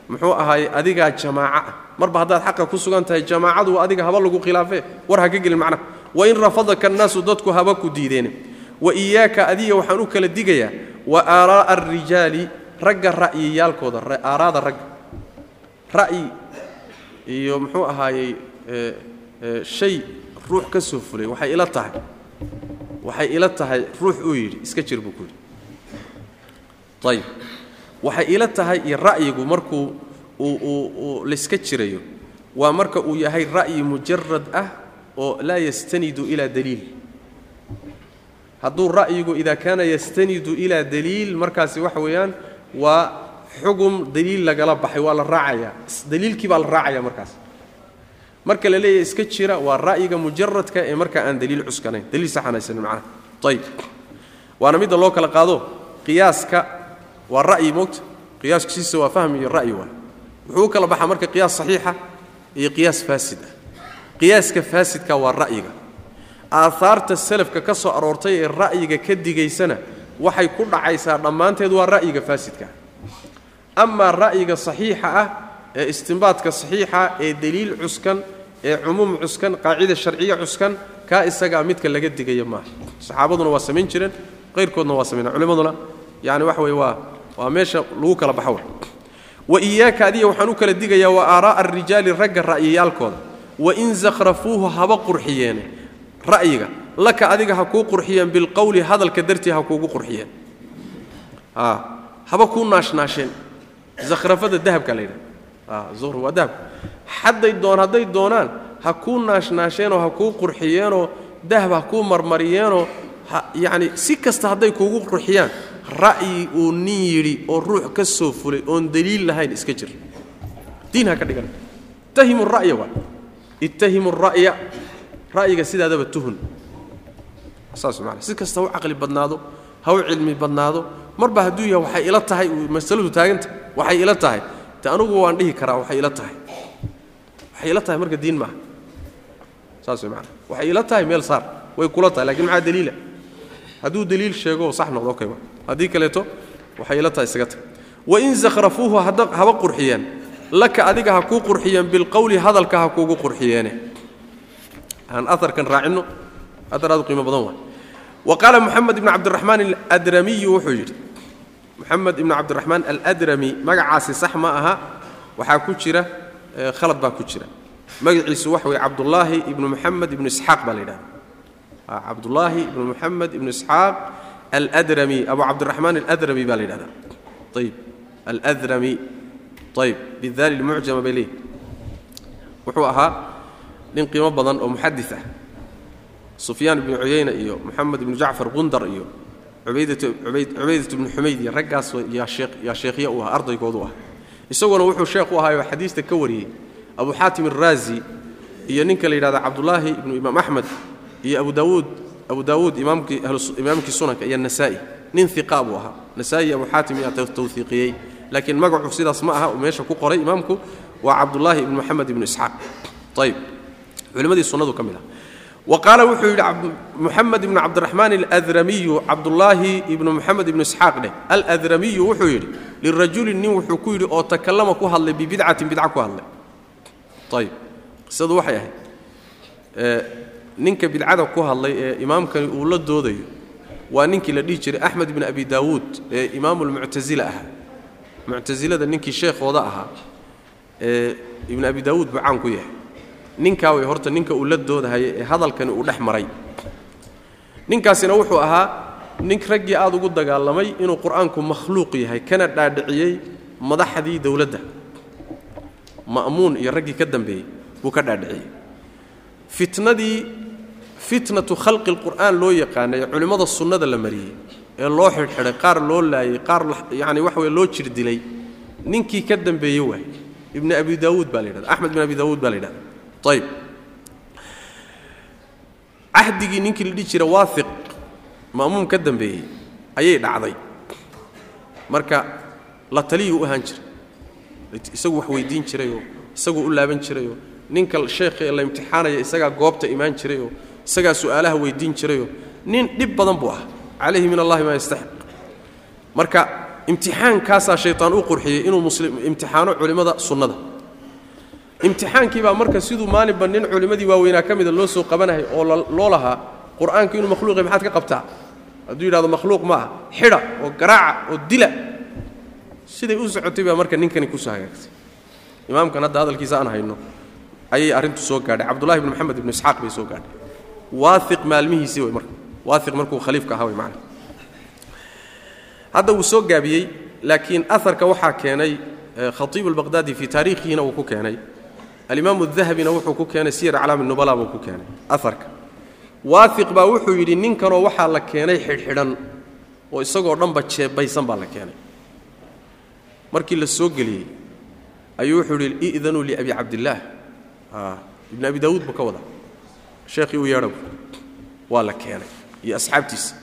Muxuu ahaayey adigaa jamaaco ah marba haddaad xaqa ku sugan tahay jamaacadu adiga haba lagu khilaafee war ha ka gelin macnaha wain rafadaka annaasu dadku haba ku diideene wa iyaaka adiga waxaan u kala digayaa wa aaraa'a alrijaali ragga ra'yiyaalkooda aaraada ragga. Ra'yi iyo muxuu ahaayey shay ruux ka soo fulay. Waxay ila tahay. Waxay ila tahay ruux uu yidhi iska jir buu ku yidhi. Ayib waxay ila tahay iyo ra'yigu markuu uu jirayo. Waa marka uu yahay ra'yi mujarad ah oo laa yastanidu ilaa daliil. Hadduu ra'yigu idaa kaana yastanidu ilaa daliil markaasi waxa weeyaan waa xugum daliil lagala baxay waa la raacayaa daliilkii baa la raacaya markaas. Marka la leeyahay iska jira waa ra'yiga mujaradka ee marka aan daliil cuskanayn. Daliil saxan haysanin macnaha. Ayib waana midda loo kala qaado qiyaaska. Waa ra'yi moogta qiyaasku siisa waa fahmi iyo ra'yi waa. Wuxuu kala baxaa marka qiyaas saxiixa iyo qiyaas faasid. Ah qiyaaska faasidka waa ra'yiga. Aahaarta salafka ka soo aroortay ee ra'yiga ka digaysana waxay ku dhacaysaa dhammaanteed waa ra'yiga faasidka amaa ra'yiga saxiixa ah ee istimbaadka saxiixa ee deliil cuskan ee cumuum cuskan qaacida sharciya cuskan kaa isagaa midka laga digaya maaha saxaabaduna waa samayn jireen qayrkoodna waa samayn culimmaduna yani waxa weye waa waa meesha lagu kala baxo wa iyaaka adiga waxaan u kala digayaa wa aaraa'a arijaali ragga ra'yiyaalkooda. Wain zakhrafuuhu haba qurxiyeene. Ra'yiga laka adiga ha kuu qurxiyeen bilqowli hadalka dartii ha kuugu qurxiyeen. Haba kuu naashnaasheen zakhrafada dahabka la yidhaha zuhr waa dahab hadday doon hadday doonaan ha kuu naashnaasheenoo ha kuu qurxiyeenoo dahab ha kuu marmariyeenoo yacni si kasta hadday kuugu qurxiyaan ra'yi uu nin yidhi oo ruux ka soo fulay oon daliil lahayn iska jir. Diin ha ka dhigan. Ittahimu ra'ya waa. Ittahimu ra'ya. Ra'yiga sidaadaba tuhun. Saas maana si kasta u caqli badnaado ha u cilmi badnaado marba hadduu yahay waxay ila tahay masaladu taaganta waxay ila tahay. Te anugu waan dhihi karaa waxay ila tahay. Waxay ila tahay marka diin maaha. Saas maana waxay ila tahay meel saar. Way kula tahay laakiin maxaa daliila? Hadduu daliil sheego sax noqdo okay haddii kaleeto waxay ila tahay isaga tag. Wain zakhrafuuhu haba qurxiyeen. Laka adiga ha kuu qurxiyeen bilqowli hadalka ha kuugu qurxiyeene. Aan aarkan raacinno aar aad u qiimo badan waay. Wa qaala moxamed ibn cabdiraxmaan aladramiyu wuxuu yidhi moxamed ibn cabdiraxmaan aladrami magacaasi sax ma aha waxaa ku jira khalad baa ku jira. Magaciisu waxa weye cabdullaahi ibnu moxamed ibnu isxaaq baa la yidhahda cabdullaahi ibnu moxamed ibnu isxaaq aladrami abu cabdiraxmaan aladrami baa la yidhahda ayib aladrami ayib bidaali lmucjama bay leeyihi wuxuu ahaa nin qiimo badan oo muxadis ah. Sufyaan ibnu cuyayna iyo moxamed ibnu jacfar qundar iyo cubaydat ibnu xumayd raggaas yaa sheekhya u ah ardaygoodu ah. Isaguna wuxuu sheekh u ahaayoo xadiista ka wariyey. Abu xaatim araazi iyo ninka la yidhahda cabdullaahi ibnu imaam axmed iyo abu daawuud abu daawuud imaamkii sunanka iyo nasaa'i. Nin iqa buu ahaa. Nasaa'i abu xaatim yaa tawhiiqiyey laakiin magacu sidaas ma aha meesha ku qoray imaamku waa cabdullaahi ibnu moxamed ibnu isxaaq. Ayb culimadii sunnadu ka mid ah qaala wuxuu yidhi muxamed ibnu cabdiraxmaan aladramiyu cabdullaahi ibnu moxamed ibnu isxaaq dheh aladramiyu wuxuu yidhi lirajulin nin wuxuu ku yidhi oo takallama ku hadlay bibidcatin bidca ku hadlay ayib qisadu waxay ahayd ninka bidcada ku hadlay ee imaamkani uu la doodayo waa ninkii la dhihi jiray axmed ibn abi daawuud ee imaamulmuctasila ahaa muctasilada ninkii sheekhooda ahaa ee ibn abi daawuud buu caan ku yahay ninkaa way horta ninka uu la doodahaya ee hadalkani uu dhex maray. Ninkaasina wuxuu ahaa nin raggii aad ugu dagaalamay inuu qur'aanku makhluuq yahay kana dhaadhiciyey madaxdii dowladda. Ma'muun iyo raggii ka dambeeyey buu ka dhaadhiciyey. Fitnadii fitnatu khalqi lqur'aan loo yaqaanay culimmada sunnada la mariyey ee loo xidhxidhay qaar loo laayey qaar yacani waxa weye loo jir dilay ninkii ka dambeeye waay. Ibni abi daawuud baa la yidhahda axmed ibn abi daawuud baa la yidhahda ayb cahdigii ninkii la dhihi jira waahiq ma'muum ka dambeeyey ayay dhacday. Marka la taliyuu u ahaan jiray isagu wax weydiin jirayoo isaguu u laaban jirayoo ninka sheekha la imtixaanaya isagaa goobta imaan jirayoo isagaa su'aalaha weydiin jirayoo nin dhib badan buu ah calayhi min allahi maa yastaxiq. Marka imtixaankaasaa shaytaan u qurxiyey inuu muslim imtixaano culimmada sunnada imtixaankii baa marka siduu maalinba nin culimmadii waaweynaa ka mida loo soo qabanahay oo loo lahaa qur'aanku inuu makhluuqya maxaad ka qabtaa? Hadduu yidhahdo makhluuq ma ah xidha oo garaaca oo dila. Siday u socotay baa marka ninkani ku soo hagaagtay. Imaamkan hadda hadalkiisa aan hayno ayay arrintu soo gaadhay. Cabdullahi ibni moxamed ibnu isxaaq bay soo gaadhay. Waaiq maalmihiisii wey marka waaiq markuu khaliifka ahaa wey macna hadda wuu soo gaabiyey laakiin aharka waxaa keenay khatiib albaqhdaadi fii taariikhihina wuu ku keenay alimaamu dahabina wuxuu ku keenay siyar aclaami nubala buu ku keenay aharka waaiq baa wuxuu yidhi ninkanoo waxaa la keenay xidhxidhan oo isagoo dhanba jeebaysan baa la keenay. Markii la soo geliyey ayuu wuxuu yidhi i'danuu liabi cabdillaah ibn abi daawuud buu ka wada sheekhii u yeedha waa la keenay iyo asxaabtiisa.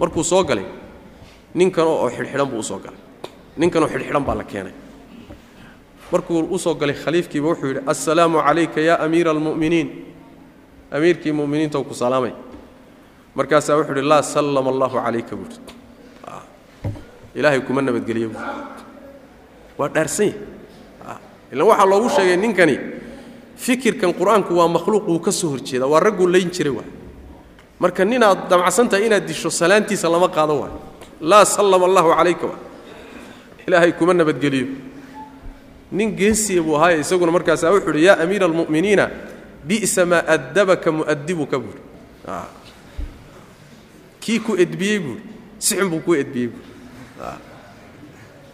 Markuu soo galay ninkanoo oo xidhxidhan buu u soo galay. Ninkanoo xidhxidhan baa la keenay markuu u soo galay khaliifkiiba wuxuu yidhi assalaamu calayka yaa amiira almu'miniin. Amiirkii mu'miniinta ku salaamay. Markaasaa wuxuu yidhi laa sallama allahu calayka buuri ilaahay kuma nabadgeliyo buuri waa dhaarsan yahy ilan waxaa loogu sheegay ninkani fikirkan qur'aanku waa makhluuq wuu ka soo horjeeda waa ragguu layn jiray waay. Marka ninaad damacsantahay inaad disho salaantiisa lama qaado waay. Laa sallama allahu calayka waay. Ilaahay kuma nabadgeliyo nin geesiya buu ahaaye isaguna markaasaa wuxuu uhi yaa amiira almu'miniina bi'sa maa addabaka mu'adibuka buuri kii ku edbiyey buuri si xun buu kuu edbiyey buuri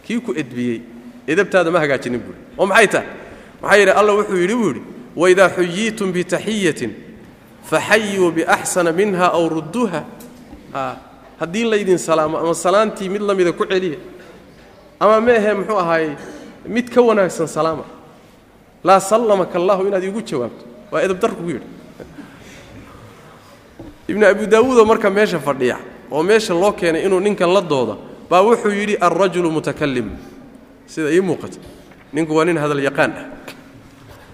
kii ku edbiyey. Edabtaada ma hagaajinin buuri oo maxay tahay? Maxaa yidhi alla wuxuu yidhi buu yidhi waidaa xuyiitum bitaxiyatin faxayuu biaxsana minha aw rudduuha. Haddii laydin salaamo ama salaantii mid la mida ku celiya ama meehe muxuu ahaayey mid ka wanaagsan salaama. Laa sallamaka allahu inaad iigu jawaabto. Waa edabdar kugu yidhi. Ibnu abi daawuudoo marka meesha fadhiya oo meesha loo keenay inuu ninkan la doodo baa wuxuu yidhi alrajulu mutakalim sida ii muuqata. Ninku waa nin hadal yaqaan ah.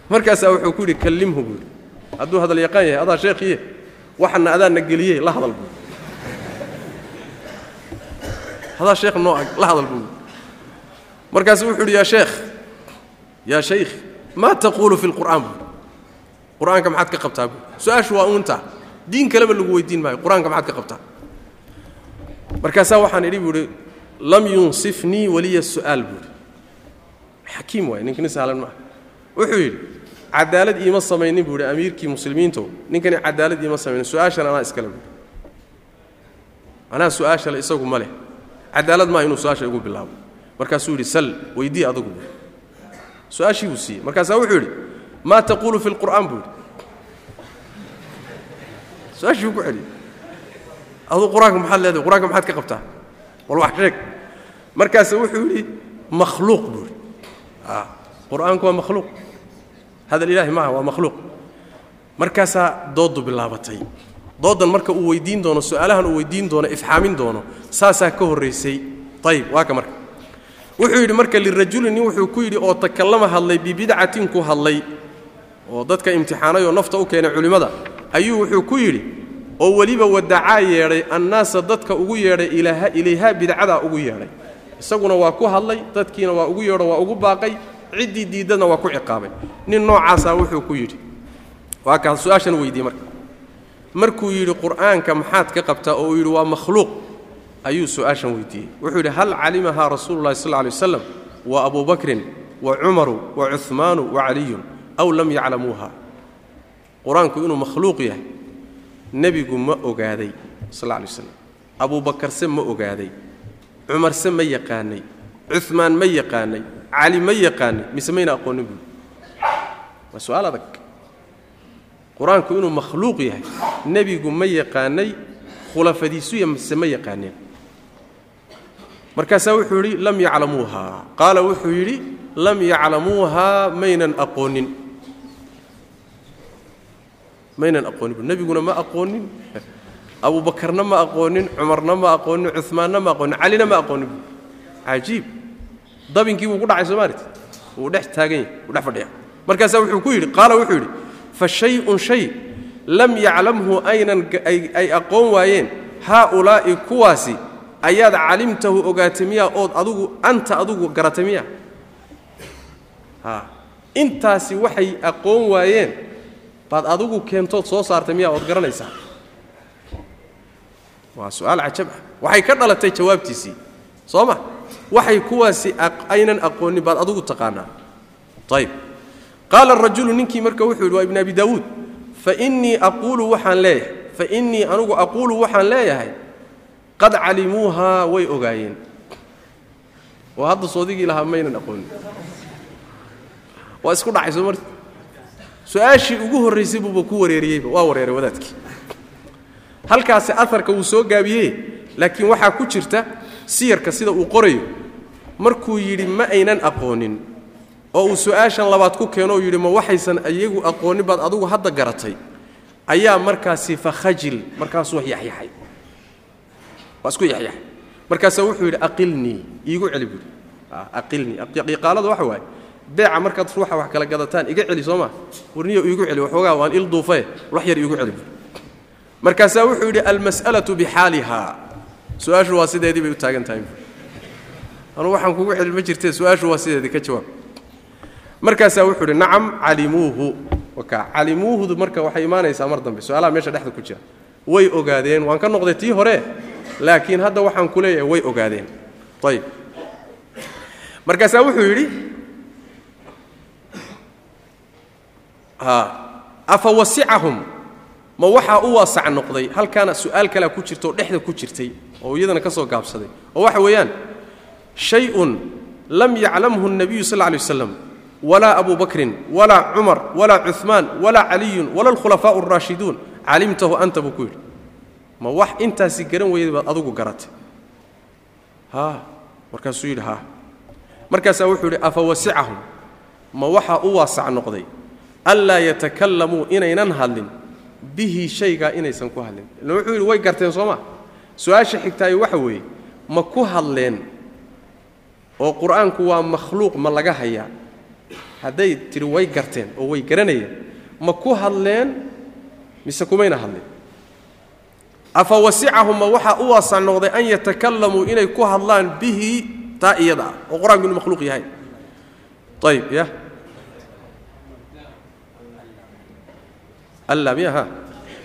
Markaasaa wuxuu ku yidhi kallimhu buu yidhi. Hadduu hadal yaqaan yahay adaa sheekhiye waxana adaana geliyey la hadal buu adaa sheekh noo ag la hadal buu markaasu wuxuu yidhi yaa sheekh yaa shaykh maa taquulu fi lqur'aan buu qur'aanka maxaad ka qabtaa? Buu su'aashu waa uunta. Diin kaleba lagu weydiin maayo qur'aanka maxaad ka qabtaa? Markaasaa waxaan idhi buu idhi lam yunsifnii waliya su'aal buu idhi xakiim waay ninkani sahlan maaha wuxuu yidhi cadaalad iima samaynin buu idhi amiirkii muslimiintow ninkani cadaalad iima samaynin su'aashan anaa iskale buu anaa su'aashale isagu ma leh. Cadaalad maaha inuu su'aasha igu bilaabo markaasuu yidhi sal weydii adugu. Buu su'aashii buu siiyey. Markaasaa wuxuu yidhi maa taquulu fi lqur'aan buu yidhi. Su'aashii buu ku celiyey aduu qur'aanka maxaad leedahay? Qur'aanka maxaad ka qabtaa? Wal wax sheeg. Markaase wuxuu yidhi makhluuq buu yidhi. Qur'aanku waa makhluuq. Hadal ilaahi maaha waa makhluuq. Markaasaa dooddu bilaabatay. Dooddan marka uu weydiin doono su'aalahan uu weydiin doono ifxaamin doono saasaa ka horraysay ayib waa ka marka wuxuu yidhi marka lirajulin nin wuxuu ku yidhi oo takallama hadlay bibidcatin ku hadlay oo dadka imtixaanay oo nafta u keenay culimmada ayuu wuxuu ku yidhi oo weliba wadacaa yeedhay annaasa dadka ugu yeedhay ilaaha ilayha bidcadaa ugu yeedhay. Isaguna waa ku hadlay dadkiina waa ugu yeedho waa ugu baaqay ciddii diiddadna waa ku ciqaabay. Nin noocaasaa wuxuu ku yidhi. Waa kaas su'aashan weydiiyey marka. Markuu yidhi qur'aanka maxaad ka qabtaa? Oo uu yidhi waa makhluuq ayuu su'aashan weydiiyey. Wuxuu yidhi hal calimahaa rasuulu llahi sal alay waslam wa abuu bakrin wa cumaru wa cuhmaanu wa caliyun aw lam yaclamuuha qur'aanku inuu makhluuq yahay nebigu ma ogaaday sal alay waslam abuu bakarse ma ogaaday cumarse ma yaqaanay cumaan ma yaqaanay cali ma yaqaanay mise mayna aqoonin buui waa su'aal adag. Qur'aanku inuu makhluuq yahay nebigu ma yaqaanay khulafadiisuya mise ma yaqaaneen markaasaa wuxuu yidhi lam yaclamuuha. Qaala wuxuu yidhi lam yaclamuuhaa maynan aqoonin. Maynan aqoonin nebiguna ma aqoonin. Abuu bakarna ma aqoonin cumarna ma aqoonin cumaanna ma aqoonin calina ma aqoonin cajiib. Dabinkii buu ku dhacay soomaalit wuu dhex taagan yahy wuu dhex fadhiya markaasaa wuxuu ku yidhi qaala wuxuu yidhi fa shay-un shay lam yaclamhu aynan ay aqoon waayeen haaulaa'i kuwaasi ayaad calimtahu ogaatay miyaa ood adugu anta adugu garatay miyaa? A intaasi waxay aqoon waayeen baad adigu keentood soo saartay miyaa ood garanaysaa? Waa su'aal cajab ah. Waxay ka dhalatay jawaabtiisii. Soo ma? Waxay kuwaasi aynan aqoonin baad adigu taqaanaa. Ayib qaala rajulu ninkii marka wuxuu yidhi waa ibn abi daawuud fainii aquulu waxaan leeyahay fainii anugu aquulu waxaan leeyahay qad calimuuhaa way ogaayeen. Oo hadda soodigii lahaa maynan aqoonin waa isku dhacay marti. Su'aashii ugu horraysay buuba ku wareeriyeyba waa wareeray wadaadkii halkaasi aarka wuu soo gaabiye laakiin waxaa ku jirta siyarka sida uu qorayo. Markuu yidhi ma aynan aqoonin oo uu su'aashan labaad ku keeno oo yidhi ma waxaysan iyagu aqoonin baad adugu hadda garatay. Ayaa markaasi fakhajil markaasuu wax yaxyaxay waa isku yaxyaxay markaasaa wuxuu yidhi aqilnii iigu celi buuhi aqilnii. Iqaalada waxa waaye beeca markaad ruuxa wax kala gadataan iga celi soo maa warniyo iigu celi waxoogaa waan il duufae wax yar iigu celi buuhi markaasaa wuxuu yidhi almas'alatu bixaaliha. Su'aashu waa sideedii bay u taagan tahay. Anugu waxaan kugu celin ma jirtee su'aashu waa sideedii ka jawaab. Markaasaa wuxuu yidhi nacam calimuuhu. Calimuuhudu marka waxay imaanaysaa mar dambe. Su'aalaha meesha dhexda ku jira. Way ogaadeen waan ka noqday tii hore laakiin hadda waxaan ku leeyahay way ogaadeen ayib markaasaa wuxuu yidhi afa wasicahum ma waxaa u waasac noqday halkaana su'aal kalea ku jirta oo dhexda ku jirtay oo iyadana ka soo gaabsaday oo waxa weeyaan shay-un lam yaclamhu الnabiyu sal lay waslam walaa abu bakrin walaa cumar walaa cuثmaan walaa caliyun wala alkhulafaaءu اraashiduun calimtahu anta buu ku yidhi ma wax intaasi garan weyday baad adugu garatay markaasuu yidhi ha. Markaasaa wuxuu yidhi afa wasicahum? Ma waxaa u waasac noqday. Anlaa yatakalamuu inaynan hadlin bihi shaygaa inaysan ku hadlin. Illa wuxuu yidhi way garteen soo ma? Su'aasha xigtaayo waxa weeye ma ku hadleen oo qur'aanku waa makhluuq ma laga hayaa. Hadday tidhi way garteen oo way garanayeen. Ma ku hadleen mise kumayna hadleen afa wasicahum ma waxaa u waasac noqday an yatakalamuu inay ku hadlaan bihi taa iyada ah oo qur'aanku inuu makhluuq yahay. Ayib ya?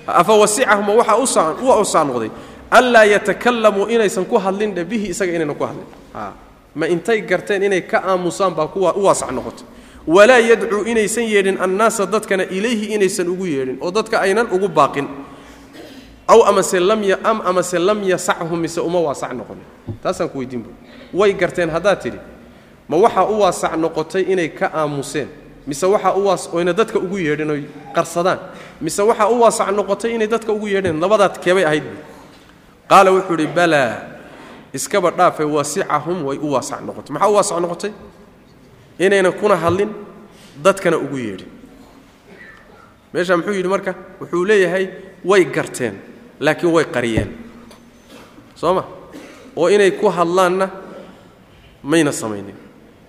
Afa wasicahuma waxaa u usaa noqday anlaa yatakalamuu inaysan ku hadlindhe bihi isaga inaynan ku hadlin. Ma intay garteen inay ka aamusaan baa u waasac noqotay. Walaa yadcuu inaysan yeedhin annaasa dadkana ilayhi inaysan ugu yeedhin oo dadka aynan ugu baaqin aw amase am amase lam yasachum mise uma waasac noqonin taasaan ku weydiin bu way garteen haddaad tidhi ma waxaa u waasac noqotay inay ka aamuseen? Mise waxaa u waas oyna dadka ugu yeedhin oy qarsadaan? Mise waxaa u waasac noqotay inay dadka ugu yeedheen? Labadaad keebay ahayd bu qaala wuxuu idhi balaa iskaba dhaafe wasicahum way u waasac noqotay. Maxaa u waasac noqotay? Inaynan kuna hadlin dadkana ugu yeedhin meesha muxuu yidhi marka wuxuu leeyahay way garteen laakiin way qariyeen. Soo ma oo inay ku hadlaanna mayna samaynin.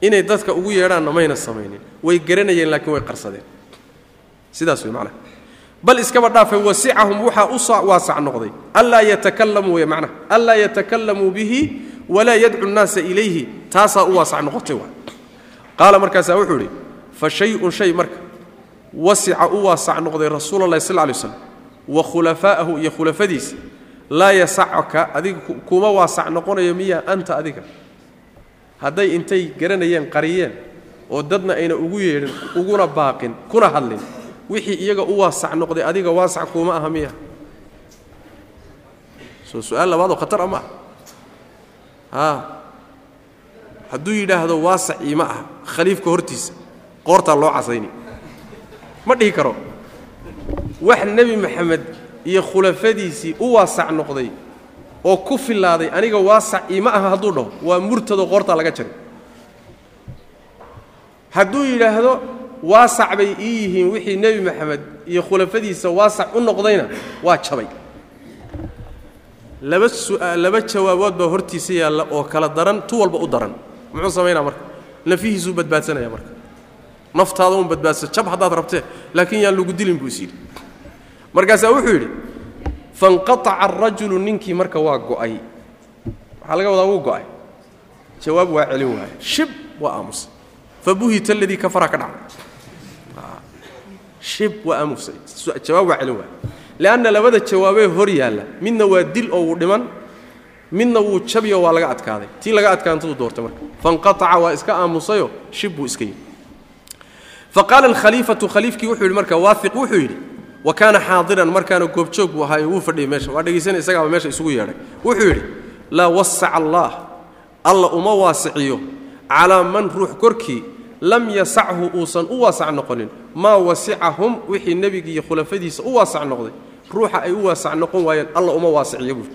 Inay dadka ugu yeedhaanna mayna samaynin. Way garanayeen laakiin way qarsadeen. Sidaas wey macnaha. Bal iskaba dhaafay wasicahum waxaa u waasac noqday. Anlaa yatakalamuu macnaha. Anlaa yatakalamuu bihi walaa yadcu nnaasa ilayhi. Taasaa u waasac noqotay waa. Qaala markaasaa wuxuu idhi fa shay-un shay marka wasica u waasac noqday rasuula allahi sal lay slam wa khulafaa'ahu iyo khulafadiisa laa yasacka adiga kuma waasac noqonayo miya anta adiga. Hadday intay garanayeen qariyeen oo dadna ayna ugu yeedhin uguna baaqin kuna hadlin wixii iyaga u waasac noqday adiga waasac kuuma aha miya. Soo su'aal labaadoo khatar a ma a hadduu yidhaahdo waasac iima ah khaliifka hortiisa qoortaa loo casayni ma dhihi karo wax nebi maxamed iyo khulafadiisii u waasac noqday oo ku filaaday aniga waasac iima aha hadduu dhaho waa murtadoo qoortaa laga jaray hadduu yidhaahdo waasac bay ii yihiin wixii nebi maxamed iyo khulafadiisa waasac u noqdayna waa jabay. Laba su'aal laba jawaabood baa hortiisa yaalla oo kala daran tu walba u daran. Muxuu samaynaa marka? Nafihiisuu badbaadsanaya marka. Naftaada un badbaadsa jab haddaad rabtee laakiin yaan lagu dilin buu is yidhi markaasaa wuxuu yidhi fanqataca arajulu ninkii marka waa go'ay. Waxaa laga wadaa wuu go'ay. Jawaab waa celin waaye shib waa aamusay fabuhita aladii kafara ka dhacay. Shib waa aamusay jawaab waa celin waaye leanna labada jawaabee hor yaalla. Midna waa dil oo wuu dhiman midna wuu jabiyo waa laga adkaaday. Tii laga adkaantaduu doortay marka. Fanqataca waa iska aamusayo shib buu iska yidhi faqaala alkhaliifatu khaliifkii wuxuu yidhi marka waahiq wuxuu yidhi wa kaana xaadiran markaana goobjoog buu ahaayo wuu fadhiyay meesha. Waa dhegaysanay isagaaba meesha isugu yeedhay. Wuxuu yidhi laa wasaca allaah alla uma waasiciyo calaa man ruux korkii lam yasachu uusan u waasac noqonin. Maa wasicahum wixii nebiga iyo khulafadiisa u waasac noqday. Ruuxa ay u waasac noqon waayeen alla uma waasiciyo buui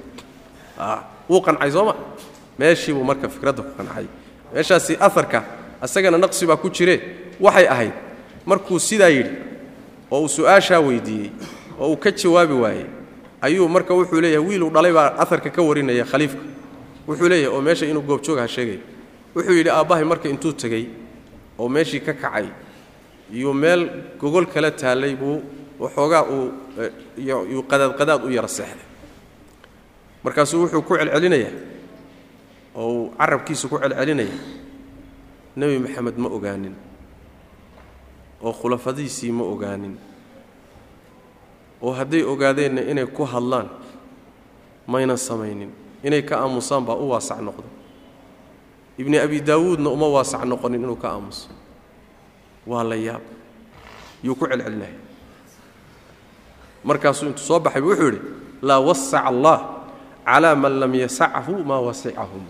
wuu qancay sooma meeshii buu marka fikradda ku qancay. Meeshaasi aarka isagana naqsi baa ku jire waxay ahayd. Markuu sidaa yidhi oo uu su'aashaa weydiiyey oo uu ka jawaabi waayey ayuu marka wuxuu leeyahay wiiluu dhalay baa aarka ka warinaya khaliifka. Wuxuu leeyahay oo meesha inuu goobjoogaha sheegaya wuxuu yidhi aabbahay marka intuu tegey oo meeshii ka kacay iyo meel gogol kala taallay buu waxoogaa uu qadaadqadaad u yara seexday. Markaasuu wuxuu ku celcelinayaa oo uu carabkiisa ku celcelinaya nebi maxamed ma ogaanin oo khulafadiisii ma ogaanin oo hadday ogaadeenna inay ku hadlaan mayna samaynin. Inay ka aamusaan baa u waasac noqda. Ibni abi daawuudna uma waasac noqonin inuu ka aamuso. Waa la yaab. Yuu ku celcelinaya markaasuu intuu soo baxaybu wuxuu yidhi laa wasaca allah calaa man lam yasachu maa wasicahum.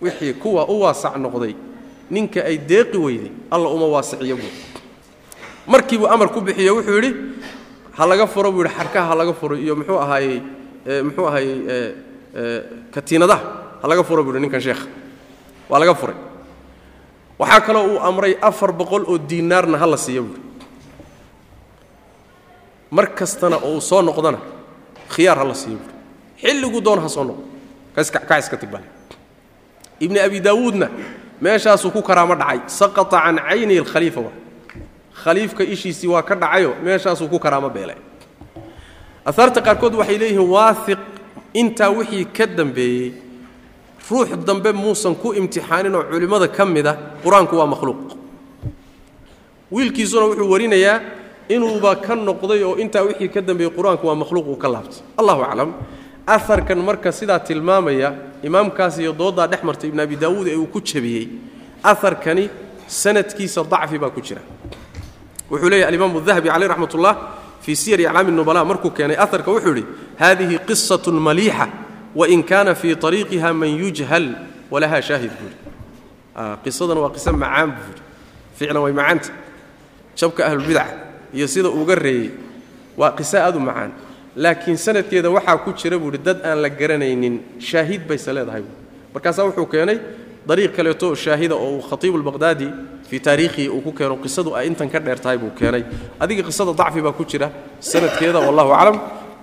Wixii kuwa u waasac noqday ninka ay deeqi weyday alla uma waasiciyo buu markiibuu amar ku bixiyo wuxuu yidhi ha laga furo buu yidhi xarkaha ha laga furo iyo muxuu ahaayey muxuu ahaayey katiinadaha ha laga furo buu yidhi ninkan sheekha waa laga furay. Waxaa kaloo uu amray afar boqol oo diinaarna ha la siiyo buuhi mar kastana oo uu soo noqdana khiyaar ha la siiyo buuhi xilliguu doona ha soo noqdo. Kaa iska tigbale ibni abi daawuudna meeshaasuu ku karaamo dhacay. Saqata can cayni alkhaliifa wa khaliifka ishiisii waa ka dhacayo meeshaasuu ku karaamo beelay. Ahaarta qaarkood waxay leeyihiin waahiq intaa wixii ka dambeeyey ruux dambe muusan ku imtixaanin oo culimmada ka mida qur'aanku waa makhluuq. Wiilkiisuna wuxuu warinayaa inuuba ka noqday oo intaa wixii ka dambeeyey qur'aanku waa makhluuq uu ka laabtay. Allahu aclam. Aharkan marka sidaa tilmaamaya imaamkaas iyo dooddaa dhex martay ibn abi daawuud ee uu ku jabiyey aharkani sanadkiisa dacfi baa ku jira wuxuu leeyahy alimaamu dahabi caleyh raxmat ullah fii siyari aclaami nubala markuu keenay aharka wuxuu yidhi hadihi qisatun maliixa wain kaana fii ariiqiha man yujhal walahaa shaahid buuri qisadana waa qiso macaan buuri ficlan way macaanta. Jabka ahlulbidaca iyo sida uuga reeyey waa qiso aad u macaan. Laakiin sanadkeeda waxaa ku jira buuhi dad aan la garanaynin shaahid bayse leedahay buui markaasaa wuxuu keenay dariiq kaleeto shaahida oo uu khatiibu lbaqhdaadi fii taariikhihi uu ku keeno qisadu ay intan ka dheer tahay buu keenay. Adiga qisada dacfi baa ku jira sanadkeeda wallahu aclam.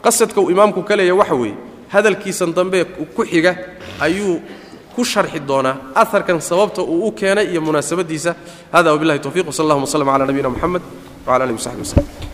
Qasadka uu imaamku ka leeya waxa weeye hadalkiisan dambe ku xiga ayuu ku sharxi doonaa aharkan sababta uu u keenay iyo munaasabadiisa. Hada wabillahi towfiq wsal allahuma wslm cala nabiyina moxamed wcala alihi wasaxbi waslem